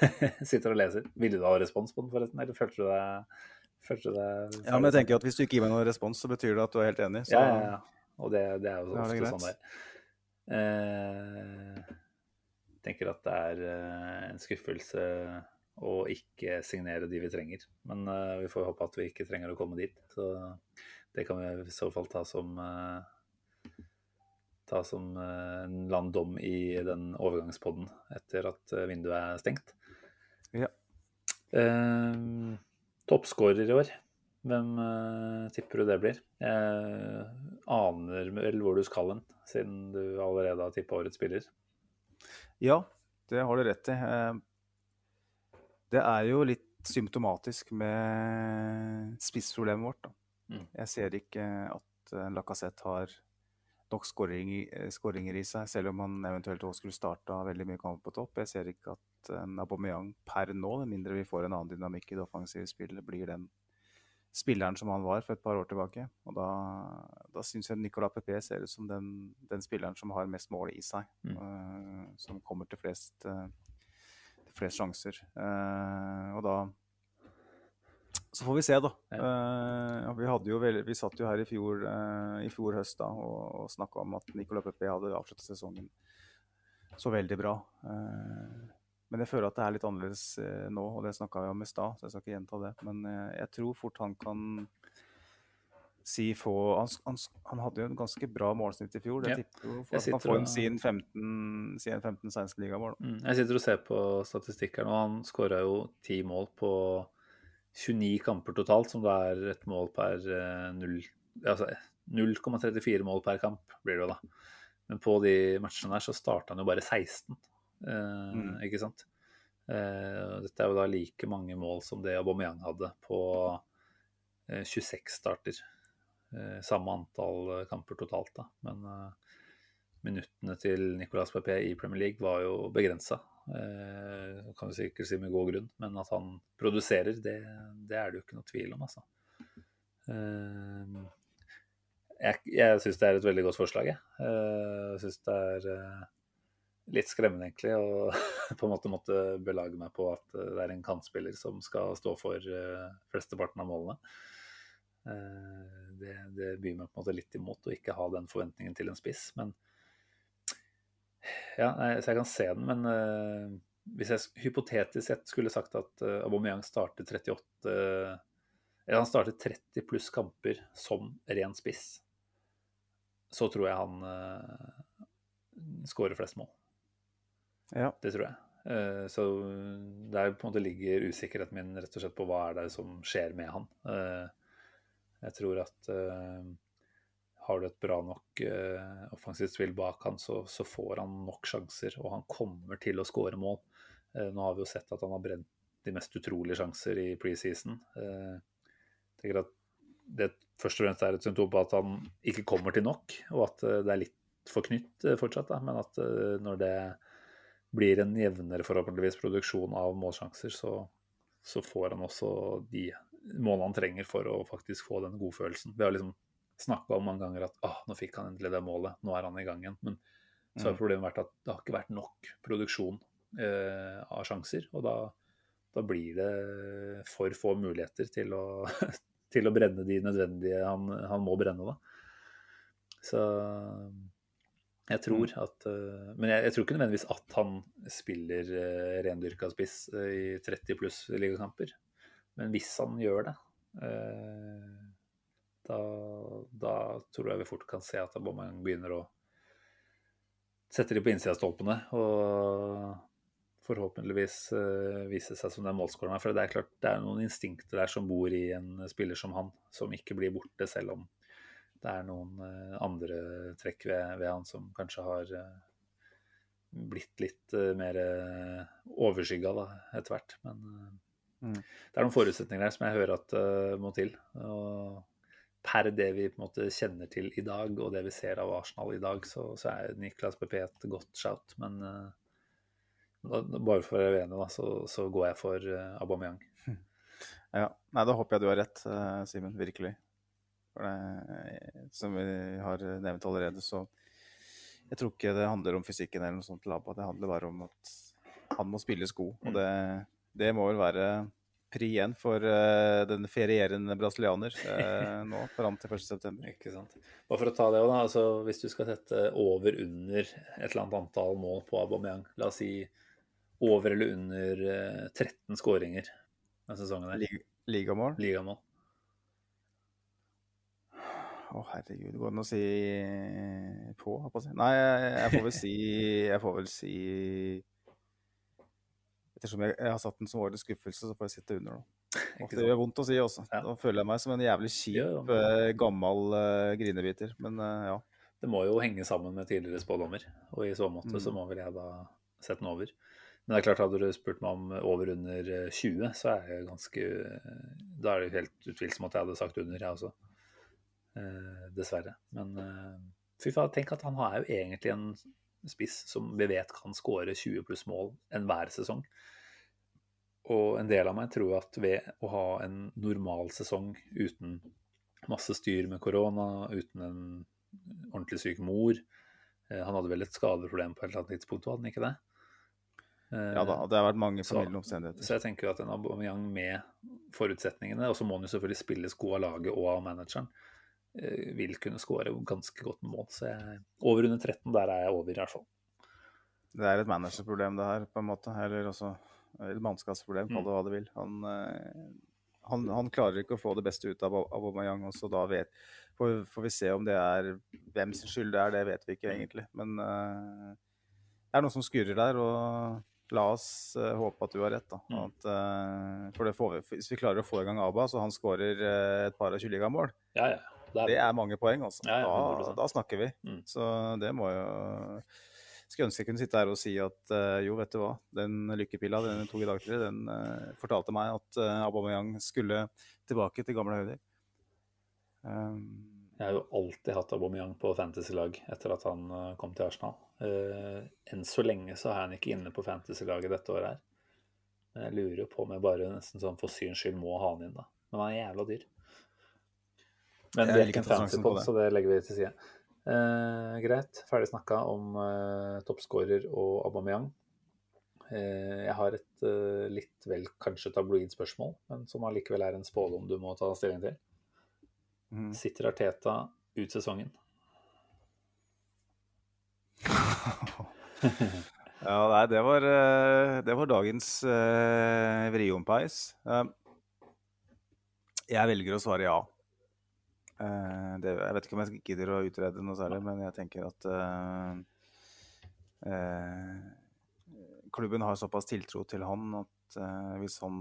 sitter og leser. Ville du ha respons på den, forresten? Eller følte du deg, følte du deg Ja, men jeg tenker at Hvis du ikke gir meg noen respons, så betyr det at du er helt enig. Så Ja, ja, ja. Og det, det er jo det ofte sånn det er. Eh, tenker at det er eh, en skuffelse å ikke signere de vi trenger. Men eh, vi får håpe at vi ikke trenger å komme dit. Så det kan vi i så fall ta som eh, ta som eh, en landdom i den overgangspodden etter at vinduet er stengt. Ja. Toppskårer i år. Hvem uh, tipper du det blir? Jeg aner vel hvor du skal hen, siden du allerede har tippa årets spiller. Ja, det har du rett i. Eh, Det er jo litt symptomatisk med spissproblemet vårt. Mm. Jeg ser ikke at eh, Lacassette har nok skåring i- skåringer i seg, selv om han eventuelt også skulle starta veldig mye kamp på topp. Jeg ser ikke at Aubameyang per nå, med mindre vi får en annen dynamikk i det offensive spillet, blir den spilleren som han var for et par år tilbake. Og da, da syns jeg Nicolas Pepe ser ut som den, den spilleren som har mest mål i seg. Mm. Uh, som kommer til flest, uh, til flest sjanser. Uh, og da Så får vi se, da. Vi, hadde jo vel, vi satt jo her i fjor, i fjor høst da, og, og snakka om at Nicolas Pepe hadde avsluttet sesongen så veldig bra. Eh, men jeg føler at det er litt annerledes eh, nå, og det snakka vi om i stad, så jeg skal ikke gjenta det. Men eh, jeg tror fort han kan si få han, han, han hadde jo en ganske bra målsnitt i fjor. Det Ja. tipper jo for at han får en sin 15 sin 15-16 ligamål. Mm. Jeg sitter og ser på statistikk her nå. han skåra jo ti mål på 29 kamper totalt, som det er et mål per eh, null Altså 0,34 mål per kamp, blir det jo da. Men på de matchene der så starta han jo bare 16, eh, Mm. ikke sant. Eh, dette er jo da like mange mål som det Aubameyang hadde på eh, 26 starter. Eh, samme antall eh, kamper totalt, da. Men eh, minuttene til Nicolas Pepe i Premier League var jo begrensa. Eh, kan du sikkert si med god grunn, men at han produserer, det, det er det jo ikke noe tvil om, altså. Eh, jeg jeg syns det er et veldig godt forslag, jeg. Eh, Jeg syns det er eh, litt skremmende, egentlig, å på en måte måtte belage meg på at eh, det er en kantspiller som skal stå for uh, flesteparten av målene. Uh, Det, det byr meg på en måte litt imot å ikke ha den forventningen til en spiss. Men ja, nei, så jeg kan se den, men uh, hvis jeg hypotetisk sett skulle sagt at Aubameyang starter 38 Eller han starter 30 pluss kamper som ren spiss, så tror jeg han skårer flest mål. Ja. Det tror jeg. Eh, så der på en måte ligger usikkerheten min rett og slett på hva er det som skjer med han. Eh, jeg tror at eh, har du et bra nok offensivt spill bak han, så, så får han nok sjanser, og han kommer til å skåre mål. Nå har vi jo sett at han har brent de mest utrolige sjanser i preseason. Jeg tenker at det først og fremst er et symptom på at han ikke kommer til nok, og at det er litt for knytt fortsatt. Da. Men at når det blir en jevnere forhåpentligvis produksjon av målsjanser, så, så får han også de målene han trenger for å faktisk få den godfølelsen. Vi har liksom snakka om mange ganger at ah, nå fikk han endelig det målet, nå er han i gang igjen. Men så har Mm. problemet vært at det har ikke vært nok produksjon eh, av sjanser. Og da, da blir det for få muligheter til å, til å brenne de nødvendige han, han må brenne, da. Så jeg tror at eh, Men jeg, jeg tror ikke nødvendigvis at han spiller uh, rendyrka spiss uh, i 30 pluss ligakamper. Men hvis han gjør det, uh, da, da tror jeg vi fort kan se at Aubameyang begynner å sette de på innsida av stolpene. Og forhåpentligvis uh, vise seg som den målskåreren. For det er klart det er noen instinkter der som bor i en spiller som han, som ikke blir borte selv om det er noen eh, andre trekk ved, ved han som kanskje har eh, blitt litt uh, mer overskygga etter hvert. Men eh, Mm. det er noen forutsetninger der som jeg hører at uh, må til. Og per det vi på en måte kjenner til i dag, og det vi ser av Arsenal i dag, så, så er Niklas PP et godt shout. Men uh, da, bare for å være uenig, da, så, så går jeg for uh, Aubameyang. Ja. Nei, da håper jeg du har rett, eh, Simen. Virkelig. Det, som vi har nevnt allerede, så Jeg tror ikke det handler om fysikken eller noe sånt til Abba. Det handler bare om at han må spilles god. Og det, det må vel være pri én for uh, den ferierende brasilianer uh, nå fram til 1.9. Ikke sant. Bare for å ta det også, da. Altså, hvis du skal sette over under et eller annet antall mål på Aubameyang, la oss si over eller under uh, 13 skåringer denne sesongen her. Lig ligamål. Ligamål. Å, herregud. Går Det an å si på. Nei, jeg, får vel si Jeg får vel si Ettersom jeg, jeg har satt den som årets skuffelse, så får jeg sitte under nå. Og det gjør vondt å si også. Da føler jeg meg som en jævlig kjip, eh, gammel uh, grinebiter. Men uh, ja. Det må jo henge sammen med tidligere spådommer, og i så måte Mm. så må vel jeg da sette den over. Men det er klart, hadde du spurt meg om over under eh, 20, så er jeg ganske Da er det jo helt utvilsomt at jeg hadde sagt under, jeg også. Eh, dessverre. Men eh, fy faen, tenk at han er jo egentlig en spiss som vi vet kan skåre 20 pluss mål enhver sesong. Og en del av meg tror at ved å ha en normal sesong uten masse styr med korona, uten en ordentlig syk mor eh, Han hadde vel et skadeproblem på et eller annet tidspunkt, hadde han ikke det? Ja da, det har vært mange så- omstendigheter. så jeg tenker at en Aubameyang med forutsetningene, og så må han jo selvfølgelig spilles god av laget og av manageren, vil kunne skåre ganske godt med mål. Så jeg, over under 13, der er jeg over, i hvert fall. Det er et managerproblem, det her, på en måte. Eller også et mannskapsproblem, kall det hva du vil. Han, eh, han, han, klarer ikke å få det beste ut av Aubameyang. og så da vet, får, får, vi se om det er hvem sin skyld det er, det vet vi ikke egentlig. Men uh, det er noe som skurrer der. og La oss uh, håpe at du har rett. da. Mm. At, uh, for vi, Hvis vi klarer å få i gang Aba, så han skårer et par av 20 ligamål, ja, ja. Det er mange poeng. altså. Ja, da, da, snakker vi. Mm. Så det må jo skulle ønske jeg kunne sitte her og si at uh, jo, vet du hva, den lykkepilla den tok i dag tidlig, den uh, fortalte meg at uh, Aubameyang skulle tilbake til gamle høyder. Um, jeg har jo alltid hatt Aubameyang på fantasy-lag etter at han kom til Arsenal. enn så lenge så er han ikke inne på fantasy-laget dette året her. Jeg lurer jo på om jeg bare nesten sånn for syns skyld må ha han inn, da. Men han er jævla dyr. Men det er ikke en fancy på, så det legger vi til side. Eh, greit, ferdig snakka om eh, toppskårer og Aubameyang. Eh, jeg har et eh, litt vel kanskje tabloid spørsmål, men som allikevel er en spådom du må ta stilling til. Mm. Sitter Arteta ut sesongen? ja, nei, det var, eh, det var dagens eh, vriompeis. Uh, jeg velger å svare ja. Uh, det, jeg vet ikke om jeg gidder å utrede noe særlig, men jeg tenker at uh, uh, klubben har såpass tiltro til han at hvis han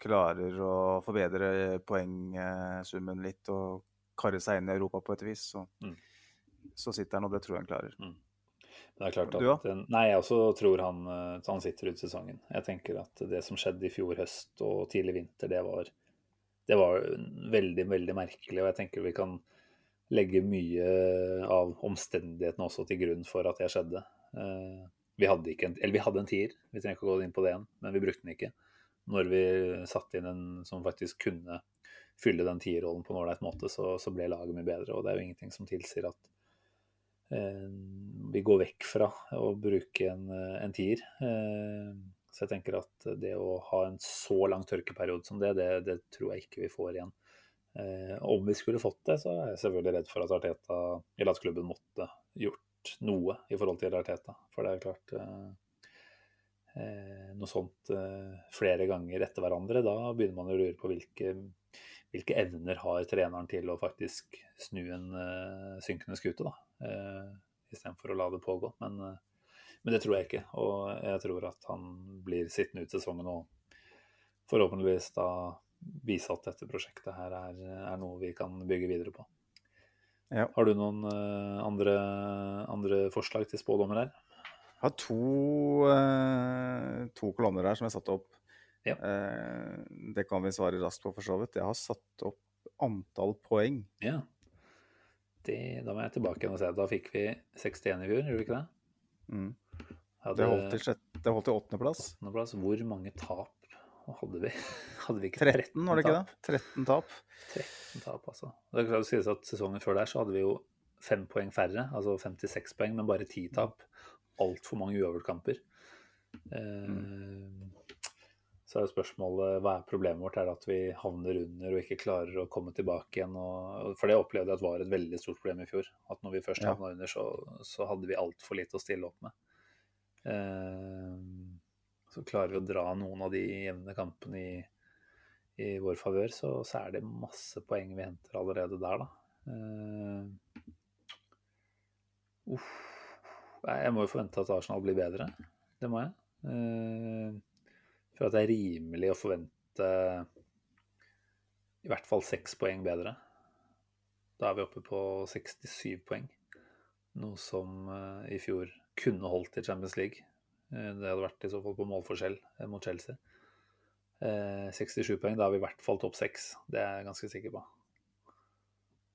klarer å forbedre poengsummen litt og karre seg inn i Europa på et vis, så, mm. så sitter han, og det tror jeg han klarer. Mm. Det er klart at, du, ja? Nei, jeg også tror han, han sitter ut sesongen. Jeg tenker at det som skjedde i fjor høst og tidlig vinter, det var det var veldig, veldig merkelig. Og jeg tenker vi kan legge mye av omstendighetene også til grunn for at det skjedde. Eh, vi hadde, en, vi hadde en tier, vi trenger ikke å gå inn på det igjen, men vi brukte den ikke. Når vi satte inn en som faktisk kunne fylle den tierrollen på en ålreit måte, så, så, ble laget mye bedre. Og det er jo ingenting som tilsier at eh, vi går vekk fra å bruke en, en tier. Eh, så jeg tenker at det å ha en så lang tørkeperiode som det, det, det tror jeg ikke vi får igjen. Eh, om vi skulle fått det, så er jeg selvfølgelig redd for at Arteta, eller at klubben måtte gjort noe i forhold til Arteta. For det er klart eh, eh, Noe sånt eh, flere ganger etter hverandre, da begynner man å lure på hvilke, hvilke evner har treneren til å faktisk snu en uh, synkende skute, da. Eh, Istedenfor å la det pågå. Men uh, men det tror jeg ikke. Og jeg tror at han blir sittende ut sesongen og forhåpentligvis da vise at dette prosjektet her er, er noe vi kan bygge videre på. Ja. Har du noen uh, andre, andre, forslag til spådommer her? Jeg har to, uh, to kolonner her som jeg satte opp. Ja. Uh, det kan vi svare raskt på, for så vidt. Jeg har satt opp antall poeng. Ja. Det, da må jeg tilbake igjen og se. Da fikk vi 61 i fjor, gjorde vi ikke det? Mm. Hadde, det holdt til, sjette, det holdt til åttendeplass. åttendeplass. Hvor mange tap hadde vi? Hadde vi ikke 13, 13 var det ikke det? 13 tap. 13 tap, altså. Det kan sies at Sesongen før der så hadde vi jo fem poeng færre, altså 56 poeng, men bare ti tap. Altfor mange uavgjortkamper. Mm. Så er jo spørsmålet hva er problemet vårt? Er det at vi havner under og ikke klarer å komme tilbake igjen? Og, for det opplevde jeg at var et veldig stort problem i fjor. At når vi først havna ja. under, så, så hadde vi altfor lite å stille opp med. Eh, så klarer vi å dra noen av de jevne kampene i, i vår favør, så, så, er det masse poeng vi henter allerede der, da. Uh, uff. Jeg må jo forvente at Arsenal blir bedre. Det må jeg. Uh, for at det er rimelig å forvente i hvert fall seks poeng bedre. Da er vi oppe på 67 poeng. Noe som uh, i fjor kunne holdt i Champions League. Eh, det hadde vært i så fall på målforskjell eh, mot Chelsea. 67 poeng, da er vi i hvert fall topp seks. Det er jeg ganske sikker på.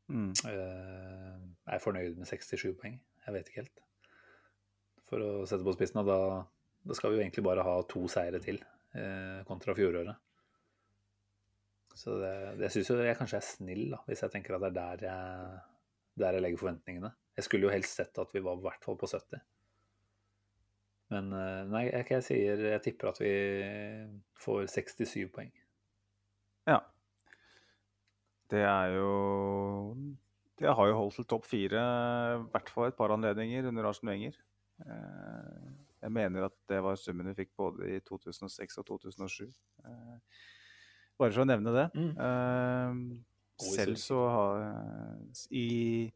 Mm. Jeg er fornøyd med 67 poeng. Jeg vet ikke helt. For å sette på spissen, da, da skal vi jo egentlig bare ha to seire til kontra fjoråret. Så det, det syns jo jeg kanskje er snill, da, hvis jeg tenker at det er der jeg, der jeg legger forventningene. Jeg skulle jo helst sett at vi var i hvert fall på 70. Men eh, nei, jeg, sier, jeg tipper at vi får 67 poeng. Ja. Det er jo Det har jo holdt til topp fire, i hvert fall et par anledninger under Arsen Wenger. Eh, jeg mener at det var summen vi fikk både i 2006 og 2007. Eh, Bare for å nevne det. Mm. Eh, selv så har i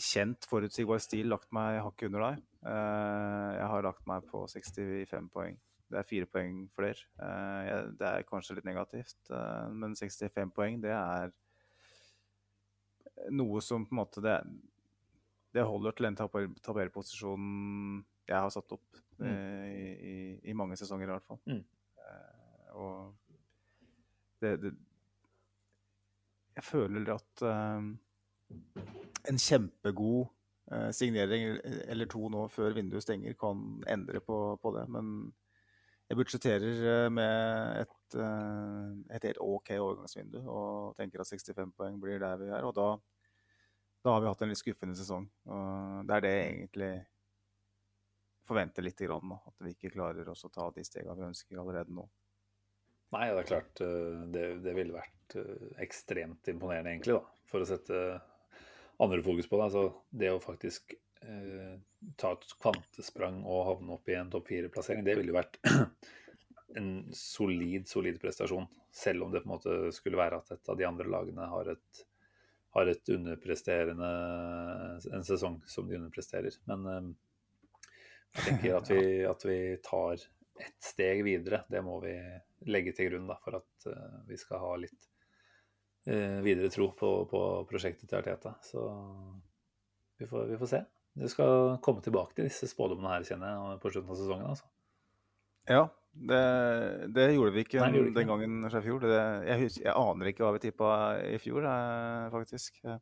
kjent forutsigbar stil lagt meg hakket under deg. Eh, jeg har lagt meg på 65 poeng. Det er fire poeng flere. Eh, det er kanskje litt negativt, eh, men 65 poeng, det er noe som på en måte Det, det holder til den tabell- tabellposisjonen jeg har satt opp Mm. i, i, i mange sesonger, i hvert fall. Mm. Og det, det Jeg føler at en kjempegod eh, signering eller to nå før vinduet stenger kan endre på, på det. Men jeg budsjetterer eh, med et, eh, et helt OK overgangsvindu og tenker at 65 poeng blir der vi er. Og da, da har vi hatt en litt skuffende sesong. Og det er det jeg egentlig forventer litt. Grann. At vi ikke klarer å ta de stegene vi ønsker allerede nå. Nei, det er klart eh, det, det ville vært ekstremt imponerende, egentlig, da, for å sette andre fokus på det. Altså, det å faktisk eh, ta et kvantesprang og havne opp i en topp fire-plassering, det ville jo vært en solid, solid prestasjon. Selv om det på en måte skulle være at et av de andre lagene har et, har et underpresterende en sesong som de underpresterer. Men eh, jeg tenker at vi, at vi tar ett steg videre. Det må vi legge til grunn da, for at uh, vi skal ha litt videre tro på, på prosjektet til Arteta. Så vi får, vi får se. Du skal komme tilbake til disse spådommene her, kjenner jeg, på slutten av sesongen. altså. Ja, det, det gjorde vi ikke Nei, gjorde ikke den gangen i fjor. Det, jeg, husker, jeg aner ikke hva vi tippa i fjor, eh, faktisk. Nei,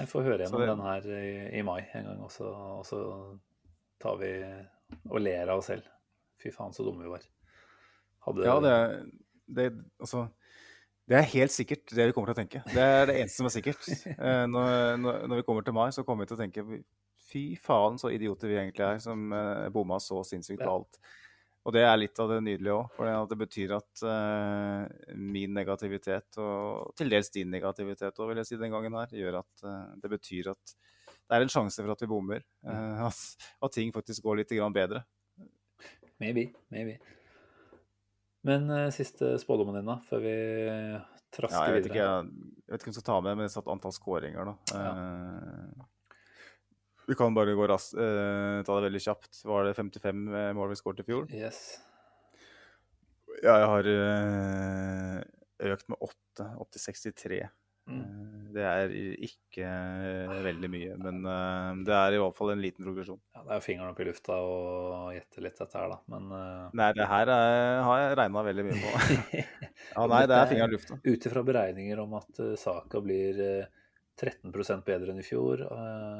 Vi får høre gjennom det- den her i, i mai en gang, og så, og så tar vi og ler av oss selv. Fy faen, så dumme vi var. Hadde, Ja, det, det, altså, det er helt sikkert det vi kommer til å tenke. Det er det eneste som er sikkert. Eh, når, når, når vi kommer til mai, så kommer vi til å tenke fy faen så idioter vi egentlig er, som eh, bomma så sinnssykt på alt. Og det er litt av det nydelige òg, for det- det betyr at uh, min negativitet, og til dels din negativitet òg, vil jeg si den gangen her, gjør at uh, det betyr at det er en sjanse for at vi bommer. Uh, at, at ting faktisk går litt grann bedre. Maybe, maybe. Men uh, siste spådommen din, da, før vi Ja, trasker jeg vet ikke videre? jeg, jeg vet ikke om jeg skal ta med, men jeg satt antall skåringer, da. Ja. Uh, vi kan bare gå raskt, uh, ta det veldig kjapt. Var det 55 mål vi skåret i fjor? Yes. Ja, jeg har økt med 8, opp til 63. Mm. Eh, Det er ikke eh, veldig mye, men eh, det er i hvert fall en liten progresjon. Ja, det er jo fingeren opp i lufta og gjette litt dette her, da. Men Nei, det her er, har jeg regna veldig mye på. Ja, nei, det er fingeren i lufta. Ut ifra beregninger om at Saka blir eh, 13 bedre enn i fjor,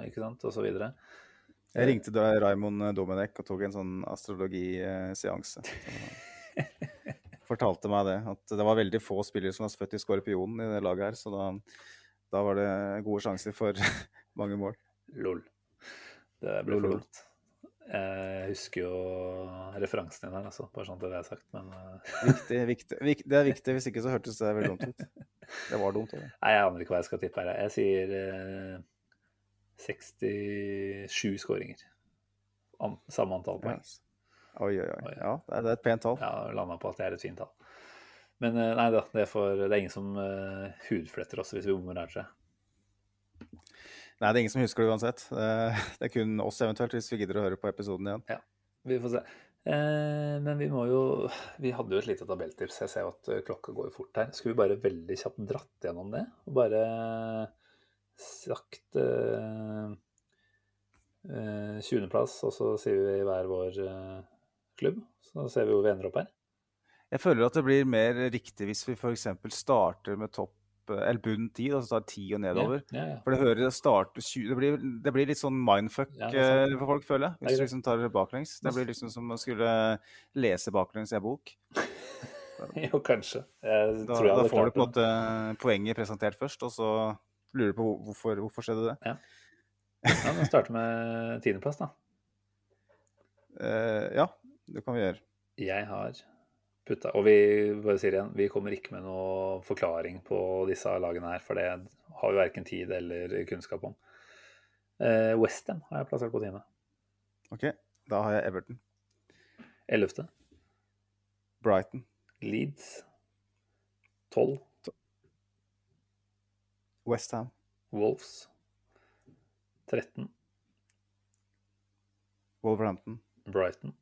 ikke sant, så videre. Jeg ringte da Raymond Domenech og tok en sånn astrologiseanse. Fortalte meg det, at det var veldig få spillere som var født i skorpionen i det laget her, så da, da var det gode sjanser for mange mål. Lol. Det ble for dumt. Jeg husker jo referansen din her, altså, bare sånn det er sagt, men eh, Viktig, viktig, det er viktig, hvis ikke så hørtes det veldig dumt ut. Det var dumt. Eller? Nei, jeg aner ikke hva jeg skal tippe her. Jeg sier eh, 67 skåringer. Samme antall poeng. Oi, oi, oi. Ja, det er, et pent tall. Ja, landa på at det er et fint tall. Men eh, nei da, det er, for, det er ingen som uh, hudfletter oss hvis vi bommer tror. Nei, det er ingen som husker det uansett. Det er kun oss eventuelt, hvis vi gidder å høre på episoden igjen. Ja, Vi får se. Eh, men vi må jo Vi hadde jo et lite tabelltips. Jeg ser at eh, klokka går fort her. Skulle vi bare veldig kjapt dratt gjennom det? Og bare sagt eh, eh, 20.-plass, og så sier vi hver vår klubb. Så ser vi hvor vi ender opp her. Jeg føler at det blir mer riktig hvis vi f.eks. starter med topp eller bunn 10, altså tar 10 og nedover. Ja, ja, ja. For det hører starte 20 Det blir, det blir litt sånn mindfuck Ja, det eh, for folk, føler jeg. Hvis du liksom tar det baklengs. Det blir liksom som å skulle lese baklengs i en bok. jo, kanskje. Jeg Da, da får du på en måte poenget presentert først, og så lurer du på hvorfor, hvorfor skjedde det. Ja, vi starter med tiendeplass, da. Uh, ja, det kan vi gjøre. Jeg har putta Og vi bare sier igjen, vi kommer ikke med noe forklaring på disse lagene her, for det har vi verken tid eller kunnskap om. Eh, Westham har jeg plassert på tiende. OK, da har jeg Everton. Ellevte. Brighton. Leeds. 12. Westham. Wolves. 13. Wolverhampton. Brighton.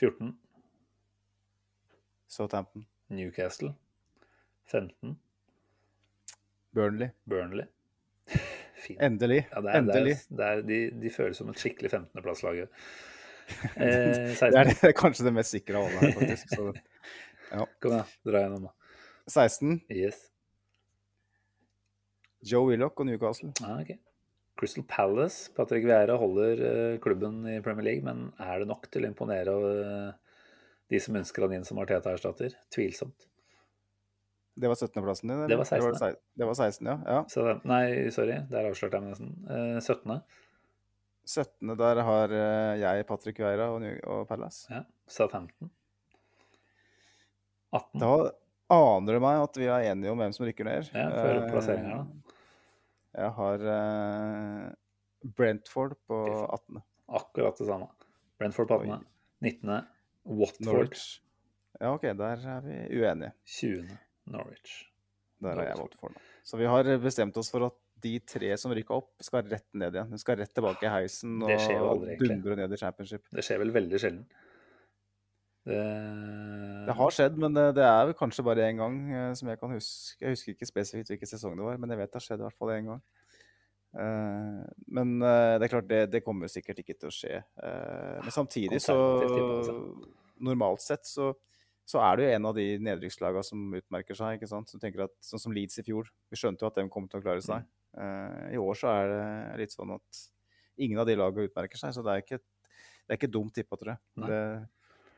14. Southampton. Newcastle. 15. Burnley. Burnley. Fint. Endelig. Ja, det er, det Endelig. er, det er, de, de føles som et skikkelig 15.-plasslag. Eh, Det er, det er kanskje det mest sikre av alle her, faktisk. Så, Kom igjen, dra gjennom. da. 16. Yes. Joe Willoch og Newcastle. Ah, ok. Crystal Palace. Patrick Vieira holder eh, klubben i Premier League, men er det nok til å imponere eh, de som ønsker han inn som Arteta-erstatter? Tvilsomt. Det var 17.-plassen din? eller? Det var 16.. Det var, sei- det var 16, ja. ja. Så, nei, sorry, der avslørte jeg meg nesten. Eh, 17. 17. der har jeg Patrick Vieira og, og Palace. Ja. Sa 15. 18. Da aner det meg at vi er enige om hvem som rykker ned. Ja, for plasseringa, da. Jeg har eh, Brentford på 18. Akkurat det samme. Brentford på 18. 19. Watford. Norwich. Ja, OK, der er vi uenige. 20. Norwich. Der har jeg Watford. Så vi har bestemt oss for at de tre som rykka opp, skal rett ned igjen. De skal rett tilbake i heisen og dundre ned i championship. Det skjer vel veldig sjelden. Det, Det har skjedd, men det, det er vel kanskje bare én gang eh, som jeg kan huske. Jeg husker ikke spesifikt hvilken sesong det var, men jeg vet det har skjedd i hvert fall én gang. Uh, men uh, det er klart, det, det kommer sikkert ikke til å skje. Uh, men samtidig så altså. Normalt sett så, så er det jo en av de nedrykkslagene som utmerker seg. ikke sant? Som tenker at, Sånn som Leeds i fjor. Vi skjønte jo at de kom til å klare seg. Eh, I år så er det litt sånn at ingen av de lagene utmerker seg, så det er ikke, det er ikke dumt tippa, tror jeg.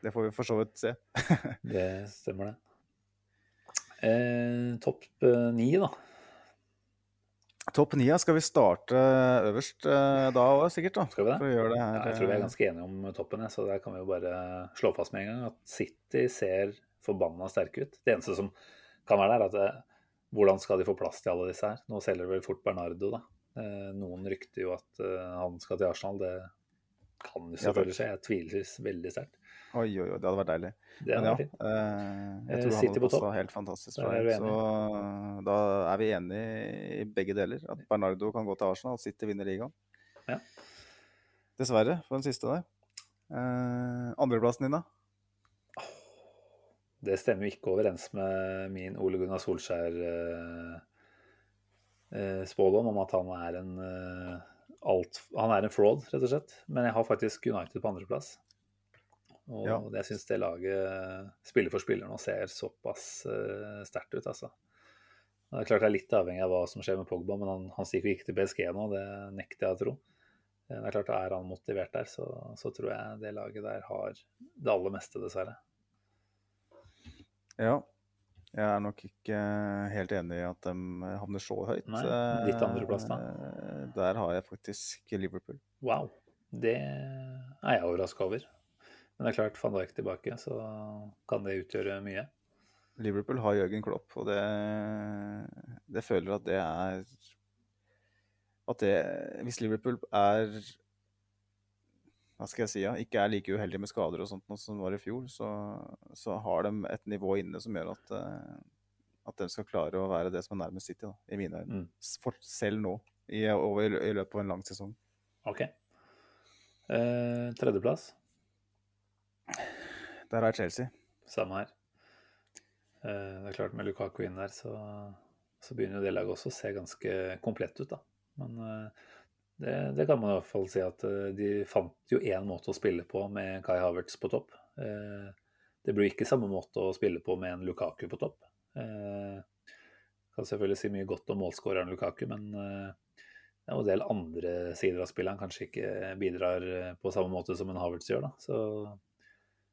Det, får vi for så vidt se. Det stemmer, det. Eh, Topp eh, ni, da. Topp ni, ja. Skal vi starte øverst eh, da òg, sikkert? da? Skal vi det? Det her. Ja, jeg tror vi er eh, ganske enige om toppen, så der kan vi jo bare slå fast med en gang at City ser forbanna sterke ut. Det eneste som kan være der, er at hvordan skal de få plass til alle disse her? Nå selger vel fort Bernardo, da. Eh, noen rykter jo at eh, han skal til Arsenal. Det kan jo selvfølgelig skje. Jeg tviler veldig sterkt. Oi, oi, oi, det hadde vært deilig. Det hadde hadde ja, vært fint. eh, jeg Eh, tror City han hadde passa helt fantastisk. Der er Så da er vi enige i begge deler. At Bernardo kan gå til Arsenal, City vinner ligaen. Ja. Dessverre, for den siste der. Eh, Andreplassen din, da? Det stemmer jo ikke overens med min Ole Gunnar Solskjær eh, eh, spådom om at han er en alt, Han er en fraud, rett og slett. Men jeg har faktisk United på andreplass. Og Ja. jeg syns det laget, spiller for spiller nå, ser såpass uh, sterkt ut, altså. Det er klart det er litt avhengig av hva som skjer med Pogba, men han, han stikker ikke til PSG nå, det nekter jeg å tro. Eh, Det er klart, Er han motivert der, så, så tror jeg det laget der har det aller meste, dessverre. Ja. Jeg er nok ikke helt enig i at de havner så høyt. Nei, ditt andreplass da? Eh, Der har jeg faktisk Liverpool. Wow. Det er jeg overraska over. Men det er klart, van Dijk tilbake, så kan det utgjøre mye. Liverpool har Jørgen Klopp, og det, det føler at det er At det Hvis Liverpool er Hva skal jeg si, ja, ikke er like uheldig med skader og sånt som var i fjor, så, så har de et nivå inne som gjør at, eh, at de skal klare å være det som er nærmest City, da, i mine øyne. Mm. Selv nå, i, over, i løpet av en lang sesong. OK. Eh, tredjeplass, Der er Chelsea. samme her. Eh, det er klart, med Lukaku inn der, så, så begynner jo det laget også å se ganske komplett ut, da. Men eh, det, det kan man i hvert fall si at eh, de fant jo én måte å spille på med Kai Havertz på topp. Eh, det blir ikke samme måte å spille på med en Lukaku på topp. Jeg kan selvfølgelig si mye godt om målskåreren Lukaku, men eh, det er en del andre sider av spillet han kanskje ikke bidrar eh, på samme måte som en Havertz gjør. da. Så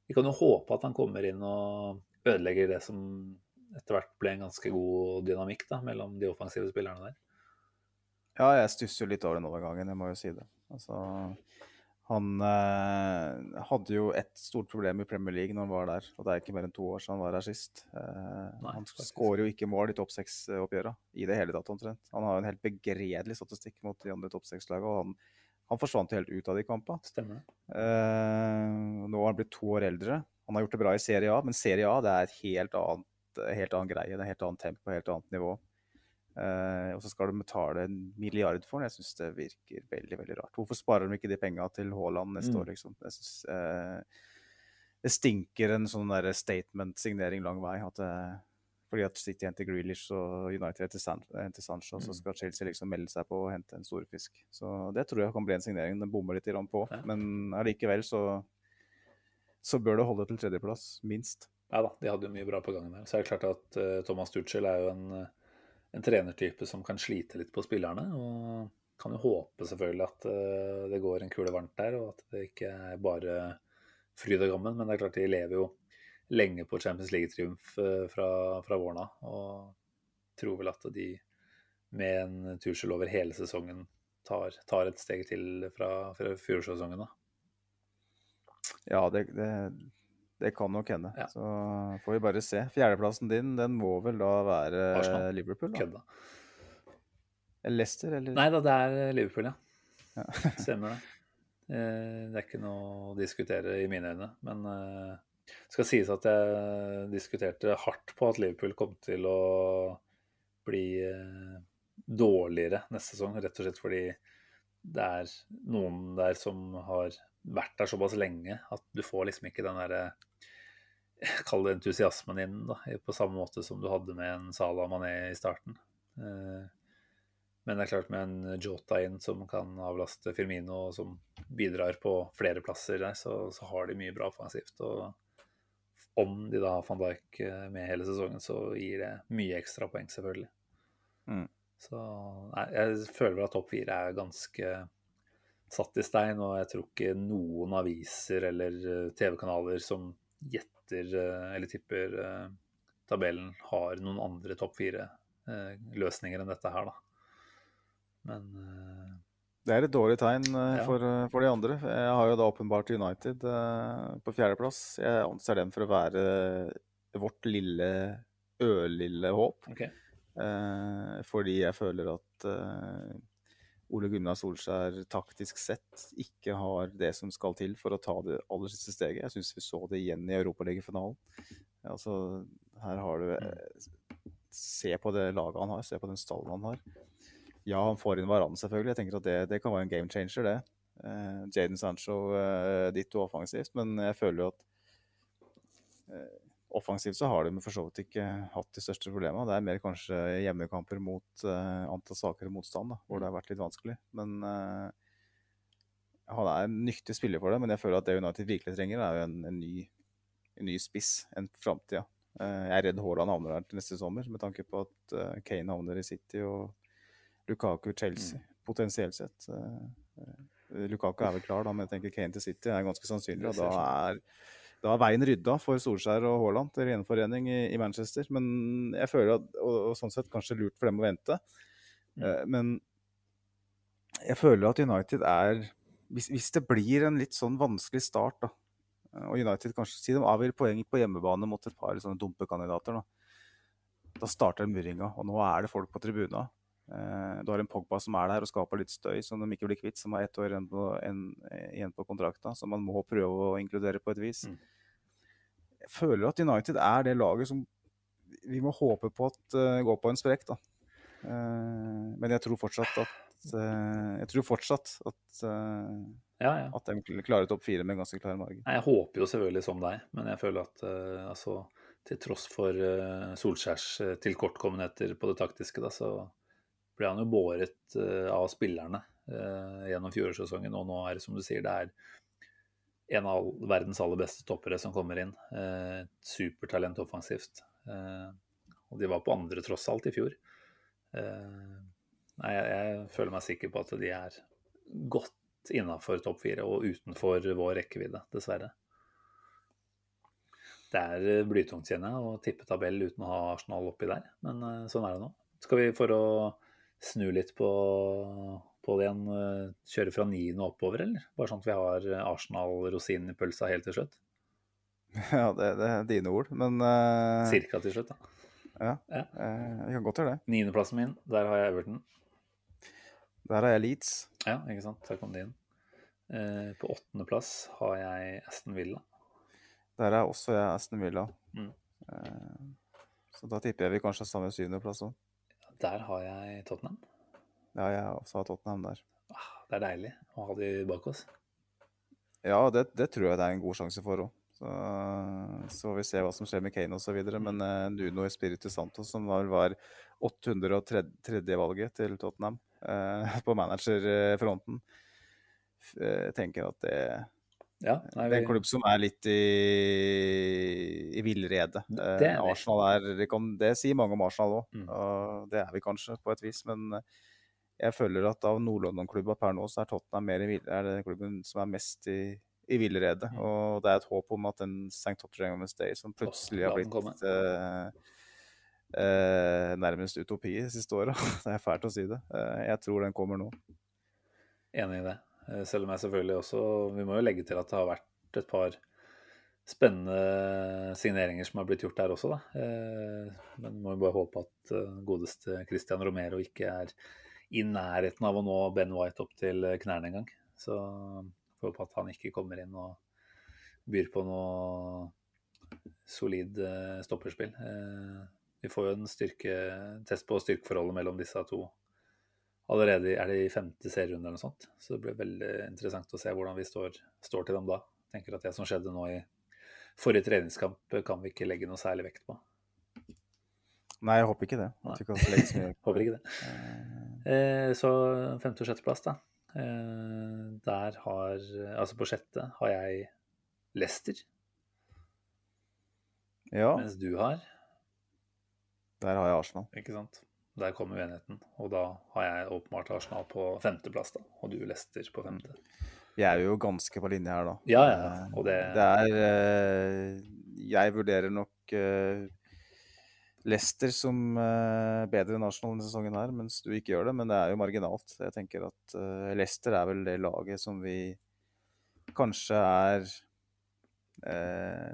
vi kan jo håpe at han kommer inn og ødelegger det som etter hvert ble en ganske god dynamikk da, mellom de offensive spillerne der. Ja, jeg stusser jo litt over den overgangen, jeg må jo si det. Altså, han eh, hadde jo et stort problem i Premier League når han var der, og det er ikke mer enn to år siden han var her sist. Eh, Nei, han skårer jo ikke mål i topp seks-oppgjøra i det hele tatt, omtrent. Han har jo en helt begredelig statistikk mot de andre topp seks-laga, og han, han forsvant jo helt ut av de kampene. Stemmer det? Eh, nå har han blitt to år eldre. Han har gjort det bra i Serie A, men Serie A det er et helt annet helt annen greie. Det er helt annet tempo, helt annet nivå. Eh, og så skal de betale en milliard for den. Jeg syns det virker veldig veldig rart. Hvorfor sparer de ikke de penga til Haaland neste Mm. år, liksom? Jeg synes, uh, det stinker en sånn statement-signering lang vei. At uh, fordi at City henter Grealish og United henter San, henter Sancho, så Mm. skal Chelsea liksom melde seg på og hente en storfisk. Så det tror jeg kan bli en signering. Den bommer litt på, Ja. men allikevel så så bør det holde til tredjeplass, minst. Ja da, de hadde jo mye bra på gangen der. Så er det klart at Thomas Tuchel er jo en, en trenertype som kan slite litt på spillerne. Og kan jo håpe selvfølgelig at eh, det går en kule varmt der, og at det ikke er bare fryd og gammen. Men det er klart de lever jo lenge på Champions League-triumf eh, fra, fra våren av. Og tror vel at de med en Tuchel over hele sesongen tar, tar et steg til fra, fra fjorårssesongen. Ja, det, det, det kan nok hende. Ja. Så får vi bare se. Fjerdeplassen din, den må vel da være Arsenal. Liverpool? da? Kødda. Leicester, eller? Nei da, det er Liverpool, ja. Ja. Stemmer det. Eh, Det er ikke noe å diskutere i mine øyne. Men eh, det skal sies at jeg diskuterte hardt på at Liverpool kom til å bli eh, dårligere neste sesong. Rett og slett fordi det er noen der som har vært der såpass lenge at du får liksom ikke den derre Kall det entusiasmen inn, da, på samme måte som du hadde med en Salah Mané i starten. Eh, men det er klart med en Jota inn som kan avlaste Firmino, og som bidrar på flere plasser der, så, så har de mye bra offensivt. Og om de da har van Dijk eh, med hele sesongen, så gir det mye ekstra poeng, selvfølgelig. Mm. Så nei, jeg føler vel at topp fire er ganske satt i stein, og jeg tror ikke noen aviser eller eh, TV-kanaler som gjetter eh, eller tipper eh, tabellen, har noen andre topp fire-løsninger enn dette her, da. Men eh, Det er et dårlig tegn eh, Ja. for, eh, for de andre. Jeg har jo da åpenbart United eh, på fjerdeplass. Jeg anser dem for å være vårt lille, ørlille håp. OK. Eh, fordi jeg føler at eh, Ole Gunnar Solskjær taktisk sett ikke har det som skal til for å ta det aller siste steget. Jeg syns vi så det igjen i Europaligafinalen. Altså, her har du eh, Se på det laget han har, se på den stallen han har. Ja, han får inn Varan, selvfølgelig. Jeg tenker at det, det kan være en game changer, det. Eh, Jaden Sancho eh, ditto offensivt, men jeg føler jo at offensivt så har de for så vidt ikke hatt de største problemene. Det er mer kanskje hjemmekamper mot uh, antall saker i motstand, da, hvor det har vært litt vanskelig. Men uh, han er en nyttig spiller for det, men jeg føler at det United virkelig trenger, er jo en, en, ny, en ny spiss, en framtida. Uh, jeg er redd Haaland havner der til neste sommer, med tanke på at eh, Kane havner i City og Lukaku Chelsea, potensielt sett. Eh, eh, Lukaku er vel klar, da, men jeg tenker Kane til City er ganske sannsynlig. Og da sånn er, da er veien rydda for Solskjær og Haaland til gjenforening i, i Manchester. Men jeg føler at, og, og sånn sett kanskje lurt for dem å vente. Mm. Uh, men jeg føler at United er hvis, hvis det blir en litt sånn vanskelig start, da, eh, og United kanskje si de avgir poeng på hjemmebane mot et par sånne dumpekandidater, da, da starter murringa. Og nå er det folk på tribuna. Eh, du har en Pogba som er der og skaper litt støy, som de ikke blir kvitt, som har ett år igjen på, en, igjen på kontrakta, som man må prøve å inkludere på et vis. Mm. Jeg føler at United er det laget som vi må håpe på at uh, går på en sprekk, da. Eh, men jeg tror fortsatt at uh, Jeg tror fortsatt at, Ja, ja. at de klarer topp fire med ganske klar margin. Jeg håper jo selvfølgelig som deg, men jeg føler at altså, til tross for Solskjærs tilkortkommenheter på det taktiske, da, så ble han jo båret eh, av spillerne eh, gjennom fjorårssesongen. Og nå er det som du sier, det er en av verdens aller beste toppere som kommer inn. Eh, supertalent offensivt. Og de var på andre tross alt i fjor. Nei, jeg, føler meg sikker på at de er godt innafor topp fire og utenfor vår rekkevidde, dessverre. Det er blytungt, kjenner jeg, å tippe tabell uten å ha Arsenal oppi der, men sånn er det nå. Skal vi for å snu litt på, på det igjen, eh, kjøre fra niende og oppover, eller? Bare sånn at vi har eh, Arsenal-rosinen i pølsa helt til slutt? Ja, det, det er dine ord, men uh... Cirka til slutt, da. ja, Ja. vi kan godt gjøre det. Niendeplassen min, der har jeg Everton. Der har jeg Leeds. Ja, ikke sant. Der kom din. inn. Eh, på åttendeplass har jeg Aston Villa. Der er også jeg Aston Villa. Mm. Så da tipper jeg vi kanskje har samme syvendeplass òg. Der har jeg Tottenham. Ja, jeg også har Tottenham der. Ah, Det er deilig å ha de bak oss. Ja, det, det tror jeg det er en god sjanse for òg. Så, så får vi se hva som skjer med Kane osv. Men uh, Nuno Espirito Santos, som var, var 803. valget til Tottenham eh, på managerfronten, eh, tenker at det, Ja, nei, det er en klubb som er litt i, i villrede. Det Eh, er. Arsenal er det, kan, det sier mange om Arsenal òg, Mm. og det er vi kanskje på et vis. Men eh, jeg føler at av Nord-London-klubba per nå, så er Tottenham mer i, er den klubben som er mest i, i villrede. Mm. Og det er et håp om at den St. Tottenham Day som plutselig har blitt eh, eh, nærmest utopi de siste åra. det er fælt å si det. Eh, jeg tror den kommer nå. Enig i det. Eh, Selv om jeg selvfølgelig også Vi må jo legge til at det har vært et par spennende signeringer som har blitt gjort der også, da. Eh, Men må jo bare håpe at eh, godeste Christian Romero ikke er i nærheten av å nå Ben White opp til knærne engang. Så får håpe at han ikke kommer inn og byr på noe solid stopperspill. Vi får jo en styrke, test på styrkeforholdet mellom disse to allerede er det i femte serierunde eller noe sånt. Så det blir veldig interessant å se hvordan vi står, står til dem da. Tenker at det som skjedde nå i forrige treningskamp, kan vi ikke legge noe særlig vekt på. Nei, jeg håper ikke det. Håper ikke det. Eh, Eh, så femte- og sjetteplass, da. Eh, der har Altså på sjette har jeg Lester. Ja, mens du har der har jeg Arsenal. Ikke sant? Der kommer uenigheten. Og da har jeg åpenbart Arsenal på femteplass, da. Og du Leicester på femte. Vi er jo ganske på linje her, da. Ja, ja. Eh, Og det, Det er eh, Jeg vurderer nok eh, Leicester som bedre enn Arsenal denne sesongen her, mens du ikke gjør det. Men det er jo marginalt. Jeg tenker at Leicester er vel det laget som vi kanskje er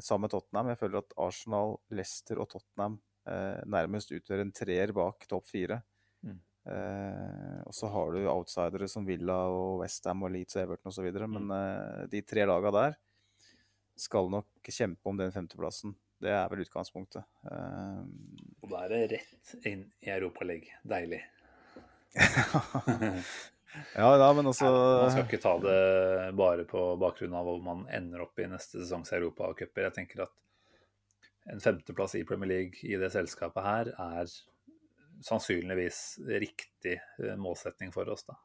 sammen med Tottenham. Jeg føler at Arsenal, Leicester og Tottenham nærmest utgjør en treer bak topp fire. Mm. Eh, og så har du outsidere som Villa og Westham og Leeds og Everton osv. Men eh, de tre laga der skal nok kjempe om den femteplassen. Det er vel utgangspunktet. Eh, og da er det rett inn i Europaligaen. Deilig. ja, ja, men også Man skal ikke ta det bare på bakgrunn av hvor man ender opp i neste sesongs europacuper. Jeg tenker at en femteplass i Premier League i det selskapet her er sannsynligvis riktig eh, målsetning for oss. da.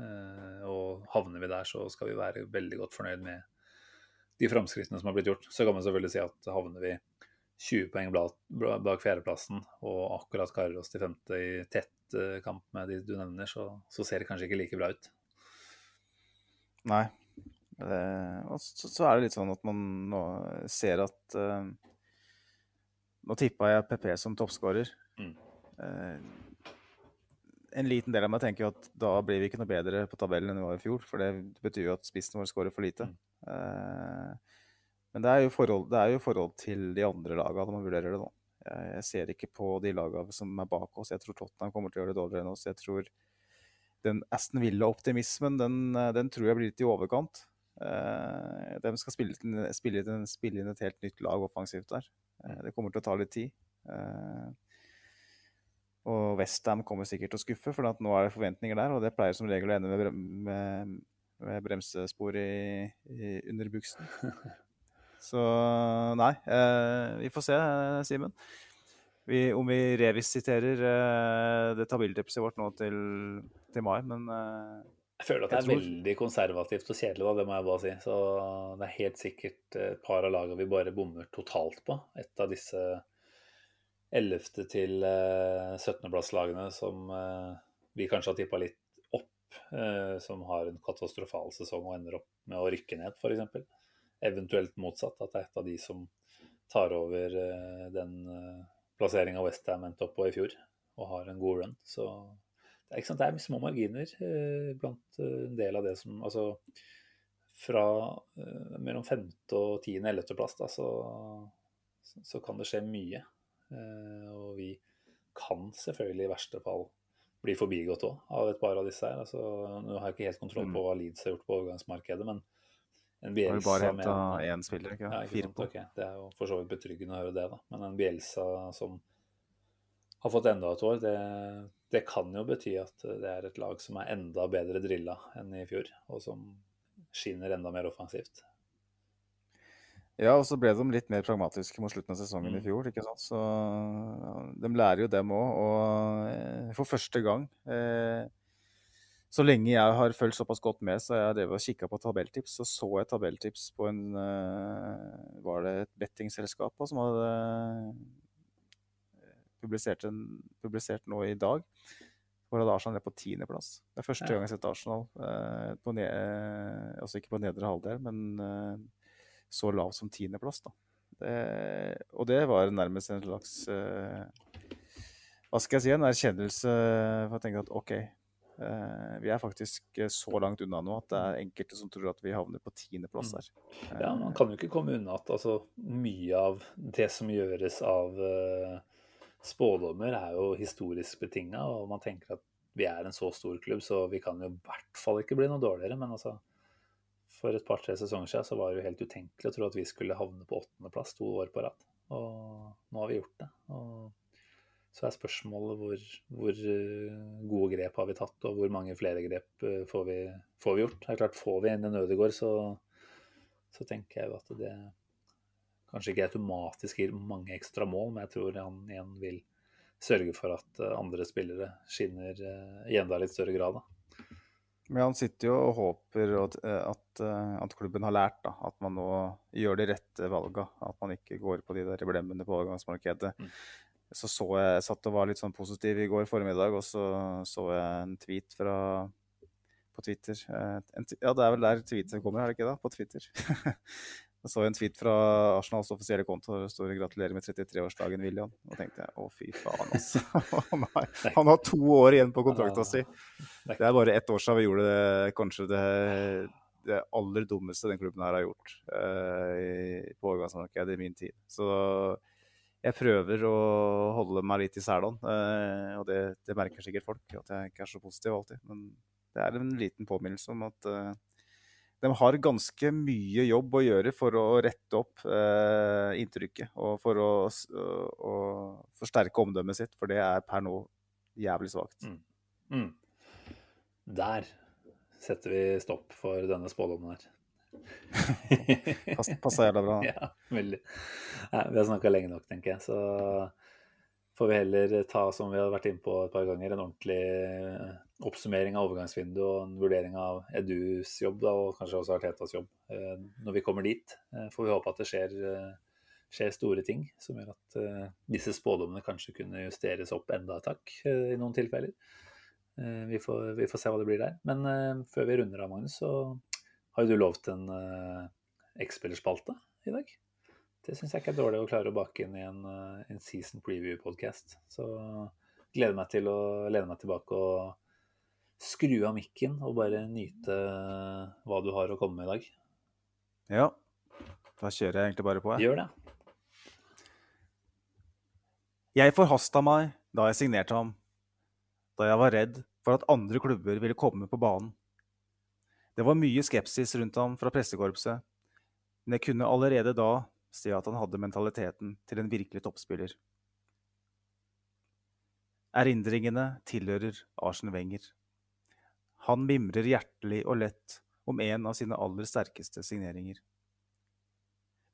Eh, Og havner vi der, så skal vi være veldig godt fornøyd med de framskrittene som har blitt gjort. Så kan man selvfølgelig si at havner vi 20 poeng bak fjerdeplassen og akkurat karer oss til femte i tett eh, kamp med de du nevner, så, så ser det kanskje ikke like bra ut. Nei. Det, og så, så er det litt sånn at man nå ser at eh, Nå tippa jeg PP som toppskårer. Mm. Eh, en liten del av meg tenker jo at da blir vi ikke noe bedre på tabellen enn vi var i fjor. For det betyr jo at spissen vår skårer for lite. Eh, men det er, jo forhold, det er jo forhold til de andre lagene når man vurderer det. Jeg, jeg ser ikke på de lagene som er bak oss. Jeg tror Tottenham kommer til å gjøre det dårligere enn oss. Jeg tror den Aston Villa-optimismen, den, eh, den tror jeg blir litt i overkant. Eh, de skal spille, spille, spille inn et helt nytt lag offensivt der. Eh, det kommer til å ta litt tid. Eh, og Westham kommer sikkert til å skuffe, for nå er det forventninger der. Og det pleier som regel å ende med, brem, med, med bremsespor i, i, under buksen. Så nei, eh, vi får se, Simen. Om vi revisiterer det tabelltipset vårt nå til, til mai, men Jeg føler at det er tror- veldig konservativt og kjedelig, da, det må jeg bare si. Så det er helt sikkert et par av lagene vi bare bommer totalt på. Et av disse 11. til eh, 17.-plasslagene som eh, vi kanskje har tippa litt opp, eh, som har en katastrofal sesong og ender opp med å rykke ned, f.eks. Eventuelt motsatt, at det er et av de som tar over eh, den plasseringa Westham endte opp på i fjor, og har en god run. Så det er, det er små marginer eh, blant eh, en del av det som Altså fra eh, mellom femte og tiende, ellevteplass, da, så, så, så kan det skje mye. Eh, og vi kan selvfølgelig i verste fall bli forbigått òg av et par av disse her. Altså, nå har jeg ikke helt kontroll på hva Leeds har gjort på overgangsmarkedet, men en Bielsa bare henta en- én spiller, ikke ja, ikke Fire sant? på. Okay. Det er jo for så vidt betryggende å høre det, da. Men en Bielsa som har fått enda et år, det, det kan jo bety at det er et lag som er enda bedre drilla enn i fjor, og som skinner enda mer offensivt. Ja, og så ble de litt mer pragmatiske mot slutten av sesongen Mm. i fjor. ikke sant? Så de lærer jo dem òg. Og eh, for første gang eh, Så lenge jeg har fulgt såpass godt med, så jeg drevet og kikka på tabelltips. Så så jeg tabelltips på en eh, Var det et bettingselskap som hadde eh, publisert, en, publisert nå i dag? Hvor hadde Arsenal ned på tiendeplass. Det er første Ja. gang jeg har sett Arsenal eh, på ne eh, Altså ikke på nedre halvdel, men eh, så lav som tiendeplass, da. Det, og det var nærmest en slags Hva skal jeg si? En erkjennelse for å tenke at OK, vi er faktisk så langt unna nå at det er enkelte som tror at vi havner på tiendeplass Mm. her. Ja, man kan jo ikke komme unna at altså, mye av det som gjøres av eh, spådommer, er jo historisk betinga, og man tenker at vi er en så stor klubb, så vi kan jo i hvert fall ikke bli noe dårligere. Men altså, for et par-tre sesonger siden så var det jo helt utenkelig å tro at vi skulle havne på åttendeplass to år på rad. Og nå har vi gjort det. Og så er spørsmålet hvor, hvor eh, gode grep har vi tatt, og hvor mange flere grep eh, får vi, får vi gjort. Det er klart, Får vi en Ødegaard, så, så tenker jeg jo at det kanskje ikke automatisk gir mange ekstra mål, men jeg tror han igjen vil sørge for at eh, andre spillere skinner eh, i enda litt større grad. Da. Men han sitter jo og håper at, at, eh, at klubben har lært da, at man nå gjør de rette valga. At man ikke går på de der blemmene på overgangsmarkedet. Mm. Så så jeg, jeg satt og var litt sånn positiv i går formiddag, og så så jeg en tweet fra på Twitter. Ja, det er vel der tweetet kommer, er det ikke da? På Twitter. Jeg så en tweet fra Arsenals offisielle konto der det står 'Gratulerer med 33-årsdagen, William'. Og tenkte jeg å, fy faen, altså. Han har, to år igjen på kontrakta si. Det er bare ett år siden vi gjorde det, kanskje det, det aller dummeste den klubben her har gjort eh, i- på overgangsmarkedet i min tid. Så jeg prøver å holde meg litt i selen. eh, og det, det merker sikkert folk, at jeg ikke er så positiv alltid. Men det er en liten påminnelse om at eh, de har ganske mye jobb å gjøre for å rette opp eh, inntrykket og for å, å, å forsterke omdømmet sitt, for det er per nå jævlig svakt. Mm. Mm. Der setter vi stopp for denne spådommen her. Pass, passa jævla bra. Ja, veldig. Nei, vi har snakka lenge nok, tenker jeg. Så får vi heller ta, som vi har vært inne på et par ganger, en ordentlig eh, oppsummering av overgangsvinduet og en vurdering av Edus jobb, da, og kanskje også Artetas jobb, eh, når vi kommer dit. Eh, Får vi håpe at det skjer, skjer store ting som gjør at disse spådommene kanskje kunne justeres opp enda et hakk i noen tilfeller. Vi får, vi får se hva det blir der. Men før vi runder av, Magnus, så har jo du lovt en X-spillerspalte i dag. Det syns jeg ikke er dårlig å klare å bake inn i en, eh, en season preview-podkast. Så gleder meg til å lene meg tilbake og skru av mikken og bare nyte eh, hva du har å komme med i dag. Ja. Da kjører jeg egentlig bare på, jeg. Gjør det. Jeg forhasta meg da jeg signerte ham, da jeg var redd for at andre klubber ville komme på banen. Det var mye skepsis rundt ham fra pressekorpset, men jeg kunne allerede da se at han hadde mentaliteten til en virkelig toppspiller. Erindringene tilhører Arsen Wenger. Han mimrer hjertelig og lett om en av sine aller sterkeste signeringer.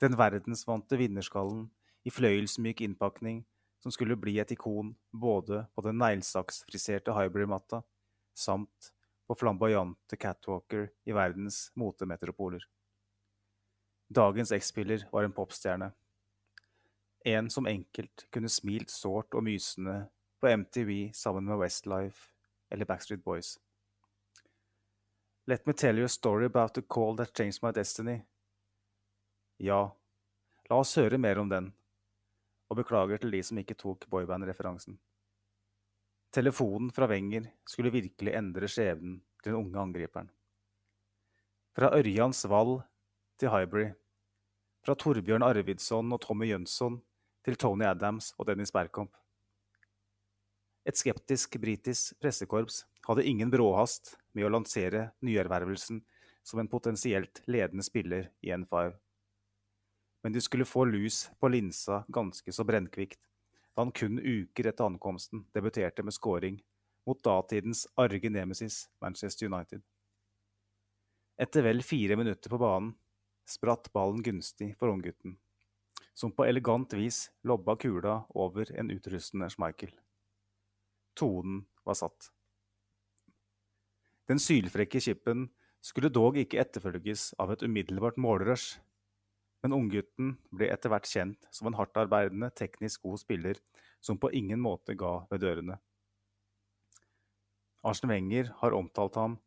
Den verdensvante vinnerskallen i fløyelsmyk innpakning som skulle bli et ikon både på den neglesaksfriserte Hybrid-matta samt på flamboyante catwalker i verdens motemetropoler. Dagens X-spiller var en popstjerne. En som enkelt kunne smilt sårt og mysende på MTV sammen med Westlife eller Backstreet Boys. Let me tell you a story about the call that changed my destiny. Ja, la oss høre mer om den og beklager til de som ikke tok boyband-referansen. Telefonen fra Wenger skulle virkelig endre skjebnen til den unge angriperen. Fra Ørjans Vall til Highbury. Fra Torbjørn Arvidsson og Tommy Jønsson til Tony Adams og Dennis Bergkamp. Et skeptisk britisk pressekorps hadde ingen bråhast med å lansere nyervervelsen som en potensielt ledende spiller i N5 men de skulle få lus på linsa ganske så brennkvikt da han kun uker etter ankomsten debuterte med scoring mot datidens arge nemesis Manchester United. Etter vel fire minutter på banen spratt ballen gunstig for unggutten, som på elegant vis lobba kula over en utrustende Schmeichel. Tonen var satt. Den sylfrekke kippen skulle dog ikke etterfølges av et umiddelbart målrush, men unggutten ble etter hvert kjent som en hardtarbeidende, teknisk god spiller som på ingen måte ga ved dørene. Arsen Wenger har omtalt ham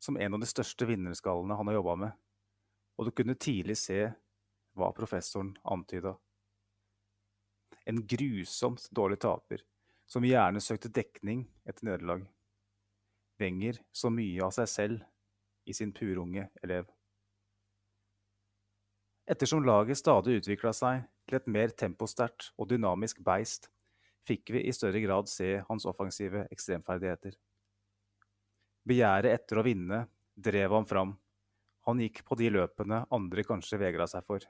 som en av de største vinnerskallene han har jobba med, og du kunne tidlig se hva professoren antyda. En grusomt dårlig taper, som gjerne søkte dekning etter nederlag. Wenger så mye av seg selv i sin purunge elev. Ettersom laget stadig utvikla seg til et mer temposterkt og dynamisk beist, fikk vi i større grad se hans offensive ekstremferdigheter. Begjæret etter å vinne drev ham fram. Han gikk på de løpene andre kanskje vegra seg for.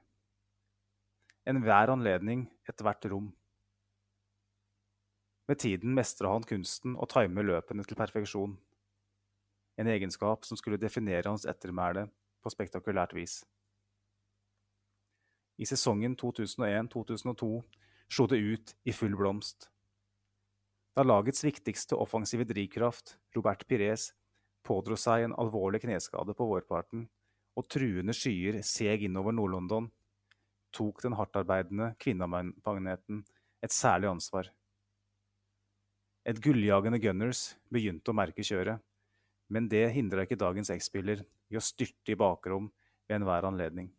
Enhver anledning, ethvert rom. Med tiden mestra han kunsten å time løpene til perfeksjon. En egenskap som skulle definere hans ettermæle på spektakulært vis. I sesongen 2001-2002 slo det ut i full blomst. Da lagets viktigste offensive drivkraft, Robert Pires, pådro seg en alvorlig kneskade på vårparten, og truende skyer seg innover Nord-London, tok den hardtarbeidende kvinnemagneten et særlig ansvar. Et gulljagende Gunners begynte å merke kjøret, men det hindra ikke dagens X-spiller i å styrte i bakrom ved enhver anledning.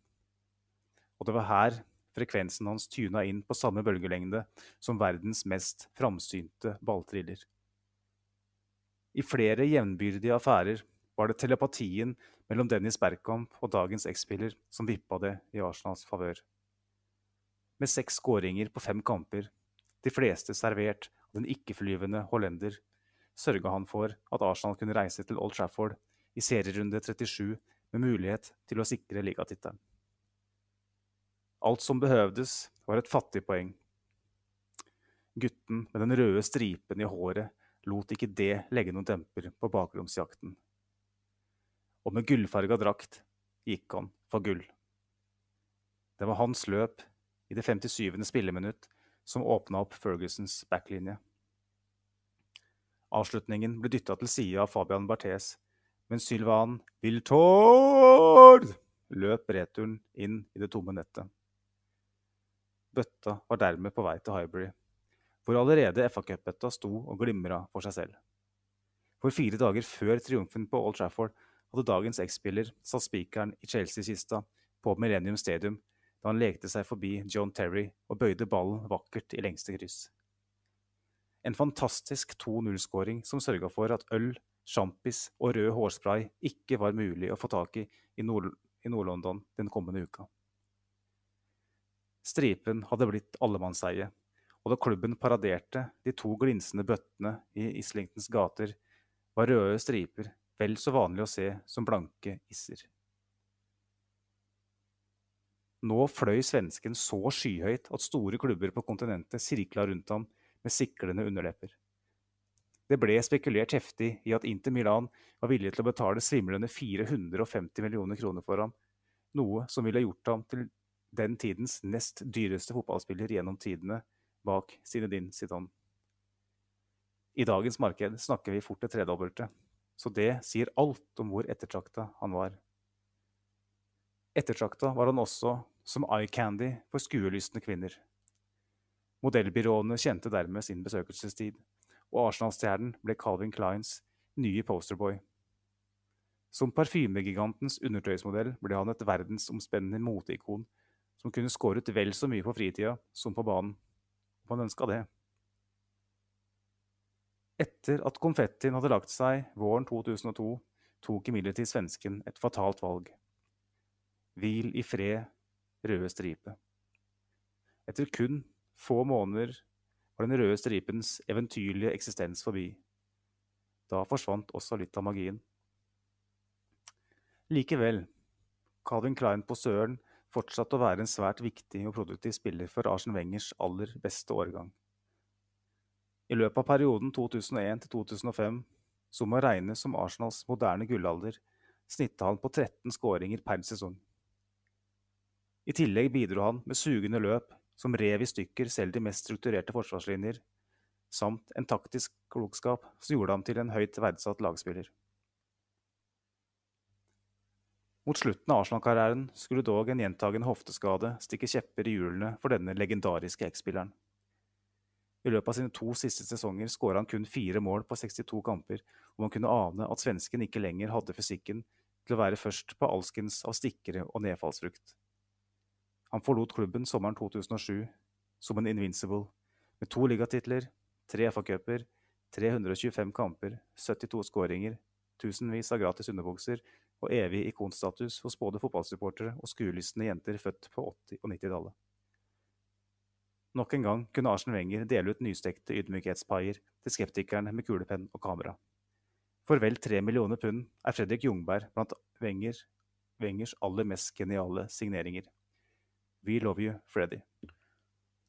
Og det var her frekvensen hans tuna inn på samme bølgelengde som verdens mest framsynte balltriller. I flere jevnbyrdige affærer var det telepatien mellom Dennis Bergkamp og dagens X-spiller som vippa det i Arsenals favør. Med seks skåringer på fem kamper, de fleste servert av den ikke-flyvende hollender, sørga han for at Arsenal kunne reise til Old Trafford i serierunde 37 med mulighet til å sikre ligatittelen. Alt som behøvdes, var et fattig poeng. Gutten med den røde stripen i håret lot ikke det legge noen demper på bakromsjakten. Og med gullfarga drakt gikk han for gull. Det var hans løp i det 57. spilleminutt som åpna opp Fergusons backlinje. Avslutningen ble dytta til side av Fabian Barthes, men Sylvan Viltord løp returen inn i det tomme nettet. Bøtta var dermed på vei til Highbury hvor allerede FA-cupbøtta sto og glimra for seg selv. For fire dager før triumfen på Old Trafford hadde dagens X-spiller satt spikeren i Chelsea-kista på Millennium Stadium da han lekte seg forbi John Terry og bøyde ballen vakkert i lengste kryss. En fantastisk 2-0-skåring som sørga for at øl, sjampis og rød hårspray ikke var mulig å få tak i i Nord-London den kommende uka. Stripen hadde blitt allemannseie, og da klubben paraderte de to glinsende bøttene i Islingtons gater, var røde striper vel så vanlig å se som blanke isser. Nå fløy svensken så skyhøyt at store klubber på kontinentet sirkla rundt ham med siklende underlepper. Det ble spekulert heftig i at Inter Milan var villig til å betale svimlende 450 millioner kroner for ham, noe som ville gjort ham til den tidens nest dyreste fotballspiller gjennom tidene, bak Zinedine Zidane. I dagens marked snakker vi fort det tredobbelte, så det sier alt om hvor ettertrakta han var. Ettertrakta var han også som eye candy for skuelystne kvinner. Modellbyråene kjente dermed sin besøkelsestid, og Arsenal-stjernen ble Calvin Kleins nye posterboy. Som parfymegigantens undertøysmodell ble han et verdensomspennende moteikon som kunne skåret vel så mye på fritida som på banen om han ønska det. Etter at konfettien hadde lagt seg våren 2002, tok imidlertid svensken et fatalt valg. Hvil i fred, røde stripe. Etter kun få måneder var den røde stripens eventyrlige eksistens forbi. Da forsvant også litt av magien. Likevel, Calvin Klein på Søren fortsatte å være en svært viktig og produktiv spiller for Arsen Wengers aller beste årgang. I løpet av perioden 2001 til 2005, som må regnes som Arsenals moderne gullalder, snittet han på 13 skåringer per sesong. I tillegg bidro han med sugende løp som rev i stykker selv de mest strukturerte forsvarslinjer, samt en taktisk klokskap som gjorde ham til en høyt verdsatt lagspiller. Mot slutten av Arsenal-karrieren skulle dog en gjentagende hofteskade stikke kjepper i hjulene for denne legendariske X-spilleren. I løpet av sine to siste sesonger skåra han kun fire mål på 62 kamper, og man kunne ane at svensken ikke lenger hadde fysikken til å være først på alskens av stikkere og nedfallsfrukt. Han forlot klubben sommeren 2007 som en invincible, med to ligatitler, tre FA-cuper, 325 kamper, 72 skåringer, tusenvis av gratis underbukser og evig ikonstatus hos både fotballsupportere og skuelystne jenter født på 80- og 90-tallet. Nok en gang kunne Arsen Wenger dele ut nystekte ydmykhetspaier til skeptikerne med kulepenn og kamera. For vel tre millioner pund er Fredrik Jungberg blant Wenger, Wengers aller mest geniale signeringer. We love you, Freddy.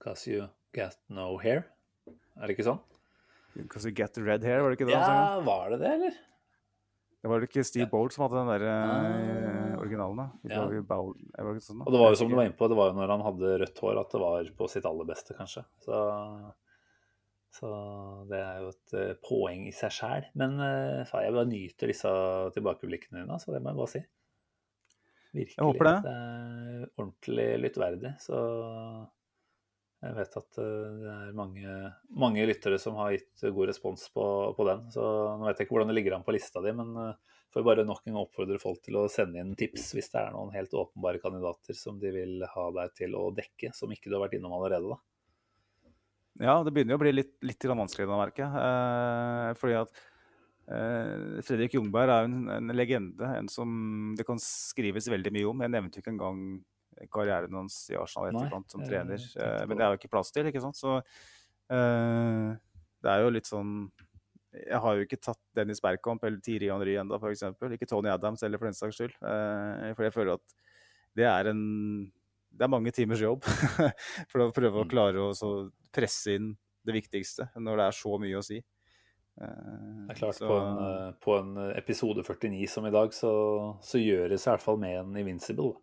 Cause you get no hair. Er det ikke sånn? Because you get red hair, var det ikke det? Ja, var det det, eller? Det var vel ikke Steve Ja. Bolt som hadde den der eh, Ah. Originalen, da? Ja. Bowl- sånn, da? Og det var jo som du var inne på, det var jo når han hadde rødt hår at det var på sitt aller beste, kanskje. Så, så det er jo et eh, poeng i seg sjæl. Men eh, jeg bare nyter disse tilbakeblikkene dine, så det må jeg bare si. Virkelig. Jeg håper det. Det er ordentlig lyttverdig. Så jeg vet at eh, det er mange, mange lyttere som har gitt god respons på, på den. Så nå vet jeg ikke hvordan det ligger an på lista di, men eh, får bare nok en gang oppfordre folk til å sende inn tips hvis det er noen helt åpenbare kandidater som de vil ha deg til å dekke, som ikke du har vært innom allerede. da. Ja, det begynner jo å bli litt, litt vanskelig, da, merker jeg. Eh, fordi at eh, Fredrik Jungberg er en, en legende, en som det kan skrives veldig mye om. Jeg nevnte jo ikke engang karrieren hans i Arsenal etterkant som trener. Eh, men det. er jo ikke plass til, ikke sant. Så eh, det er jo litt sånn Jeg har jo ikke tatt Dennis Bergkamp eller Tiri Henry ennå, f.eks. Ikke Tony Adams heller, for den saks skyld. Eh, for jeg føler at det er en det er mange timers jobb for å prøve å Mm. klare å så presse inn det viktigste når det er så mye å si. Eh, Det er klart, så- på en, eh, på en episode 49 som i dag, så, så gjøres i hvert fall med en Invincible.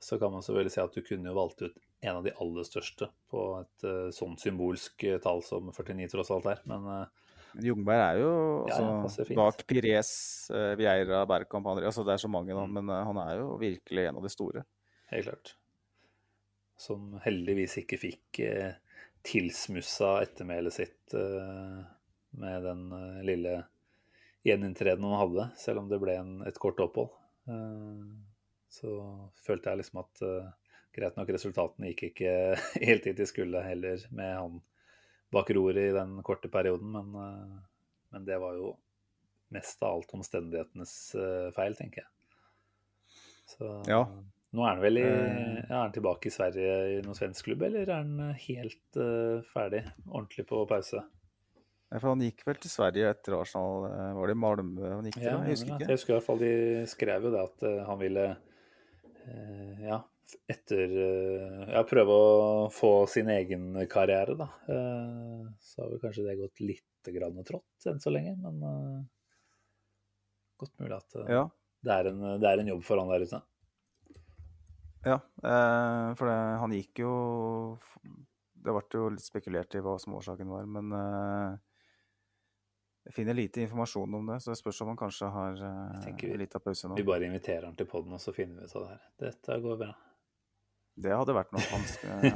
Så kan man selvfølgelig si at du kunne jo valgt ut en av de aller største på et sånn symbolsk tall som 49 tross alt er. Men uh, Men Jungberg er jo altså, ja, bak Pires, uh, Vieira, Bergkamp altså Det er så mange, da, Mm. men eh, han er jo virkelig en av de store. helt klart. Som heldigvis ikke fikk eh, tilsmussa ettermælet sitt eh, med den eh, lille gjeninntreden han hadde, selv om det ble en, et kort opphold. Eh, så følte jeg liksom at eh, greit nok, resultatene gikk ikke helt dit de skulle heller med han bak roret i den korte perioden, men, eh, men det var jo mest av alt omstendighetenes eh, feil, tenker jeg. Så Ja. nå er han vel i, Eh. er han tilbake i Sverige i noen svensk klubb, eller er han helt uh, ferdig, ordentlig på pause? Ja, For han gikk vel til Sverige etter Arsenal, var det i Malmö han gikk til? Ja, jeg husker jeg husker i hvert fall de skrev jo det at han ville ja, etter eh, ja, prøve å få sin egen karriere, da. Eh, så har vel kanskje det gått litt grann trått enn så lenge, men eh, godt mulig at Ja, det, er en, det er en jobb for han der ute. ja for det, han gikk jo Det ble jo litt spekulert i hva som årsaken var, men jeg finner lite informasjon om det, så det spørs om han kanskje har uh, litt av pause nå. Vi bare inviterer han til poden, og så finner vi ut av det her. Dette går bra. Det hadde vært noe. Han,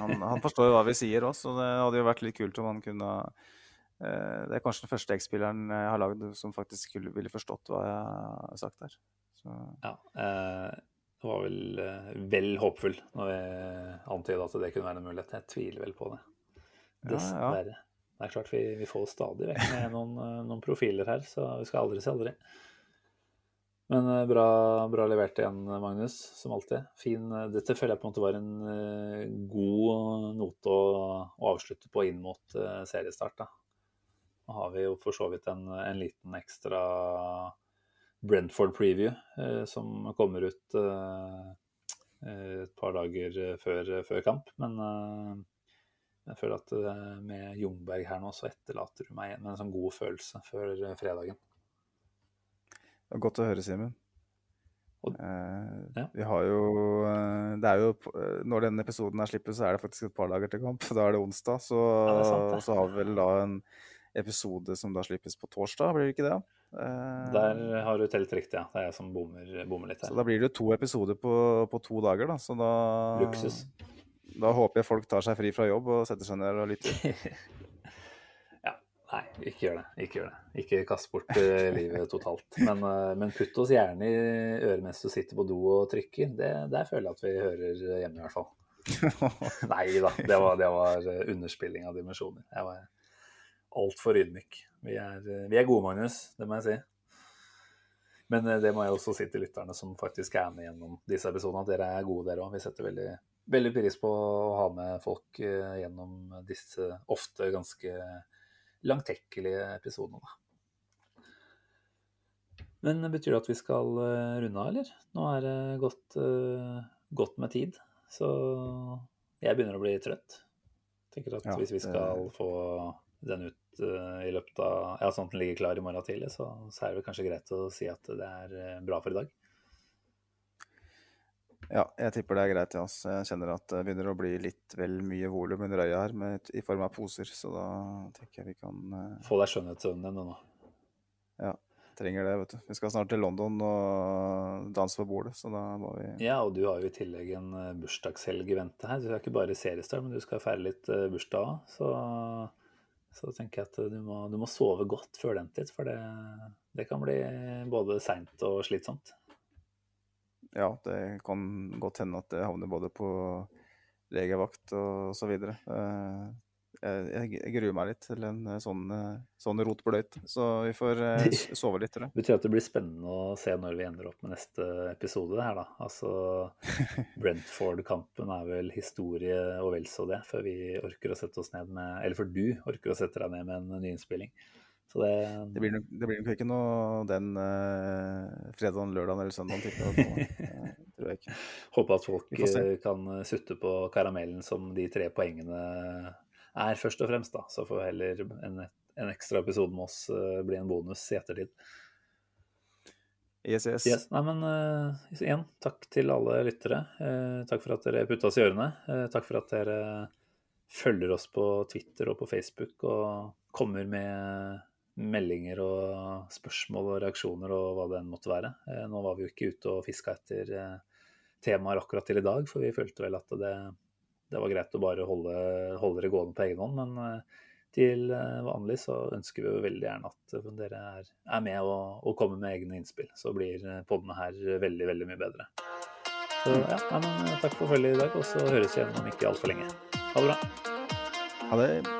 han, han forstår jo hva vi sier også, så det hadde jo vært litt kult om han kunne eh, Det er kanskje den første X-spilleren jeg har lagd som faktisk skulle, ville forstått hva jeg har sagt der. Så, Ja, eh, det var vel eh, vel håpfull når vi antyda at det kunne være en mulighet. Jeg tviler vel på det. Ja, ja. Det er klart vi, vi får stadig vekk med noen, eh, noen profiler her, så vi skal aldri si aldri. Men eh, bra, bra levert igjen, Magnus, som alltid. Fin, eh, dette føler jeg på en måte var en eh, god note å, å avslutte på inn mot seriestart. Da. Nå har vi jo for så vidt en, en liten ekstra Brentford-preview eh, som kommer ut eh, et par dager før, før kamp. Men eh, Jeg føler at med Jungberg her nå, så etterlater du meg med en sånn god følelse før fredagen. Det var godt å høre, Simen. Og- Eh, ja. Vi har jo eh, Det er jo eh, Når denne episoden er slippet, så er det faktisk et par dager til kamp. Da er det onsdag. Så, Ja, det sant, det. så har vi vel da en episode som da slippes på torsdag, blir det ikke det? Eh, Der har du telt riktig, ja. Det er jeg som bommer, bommer litt Så da blir det jo to episoder på, på to dager, da. Så da Luksus. Da håper jeg folk tar seg fri fra jobb og setter seg ned og lytter. Nei, ikke gjør det. Ikke gjør det. Ikke kast bort eh, livet totalt. Men, eh, men putt oss gjerne i øret mens du sitter på do og trykker. Det, der føler jeg at vi hører hjemme, i hvert fall. Nei da, det var, det var eh, underspilling av dimensjoner. Jeg var altfor ydmyk. Vi er, vi er gode, Magnus. Det må jeg si. Men det må jeg også si til lytterne som faktisk er med gjennom disse episodene, at dere er gode, dere òg. Vi setter veldig, veldig pris på å ha med folk gjennom disse ofte ganske langtekkelige episodene. Men betyr det at vi skal eh, runde av, eller? Nå er det gått, eh, godt med tid, så jeg begynner å bli trøtt. Tenker at Ja, hvis vi det- skal få den ut eh, i løpet av Ja, sånn at den ligger klar i morgen tidlig, så, så er det kanskje greit å si at det er bra for i dag. Ja, jeg tipper det er greit. Ja. Jeg kjenner at det begynner å bli litt vel mye volum under øya her med, i form av poser, så da tenker jeg vi kan eh, Få deg skjønnhetsøynene dine nå. Ja, trenger det, vet du. Vi skal snart til London og danse på bordet, så da må vi Ja, og du har jo i tillegg en eh, bursdagshelg i vente her. Du er ikke bare seriestar, men du skal feire litt eh, bursdag òg. Så, så tenker jeg at du må, du må sove godt før den tid, for det, det kan bli både seint og slitsomt. Ja, det kan godt hende at det havner både på legevakt og så videre. Eh, Jeg, jeg, jeg gruer meg litt til en eh, sånn, eh, sånn rotbløyt, så vi får sove litt, jeg. Det betyr at det blir spennende å se når vi ender opp med neste episode her, da. Altså Brentford-kampen er vel historie og vel så det, før vi orker å sette oss ned med Eller før du orker å sette deg ned med en nyinnspilling. Så det, Det blir, nok, det blir nok ikke noe den uh, fredagen, lørdagen eller søndagen, nå, eh, tror jeg ikke. Håper at folk eh, kan sutte på karamellen som de tre poengene er, først og fremst. da. Så får heller en, en ekstra episode med oss uh, bli en bonus i ettertid. Yes, yes. Yes. Nei, men uh, igjen, takk til alle lyttere. Uh, takk for at dere putta oss i ørene. Takk for at dere følger oss på Twitter og på Facebook og kommer med meldinger og spørsmål og reaksjoner og hva det enn måtte være. Eh, nå var vi jo ikke ute og fiska etter eh, temaer akkurat til i dag, for vi følte vel at det, det var greit å bare holde, holde det gående på egen hånd. Men eh, til vanlig så ønsker vi jo veldig gjerne at dere er, er med og, og kommer med egne innspill. Så blir podene her veldig, veldig mye bedre. Så ja, nei, men takk for følget i dag, og så høres vi igjen om ikke altfor lenge. Ha det bra. Ha det.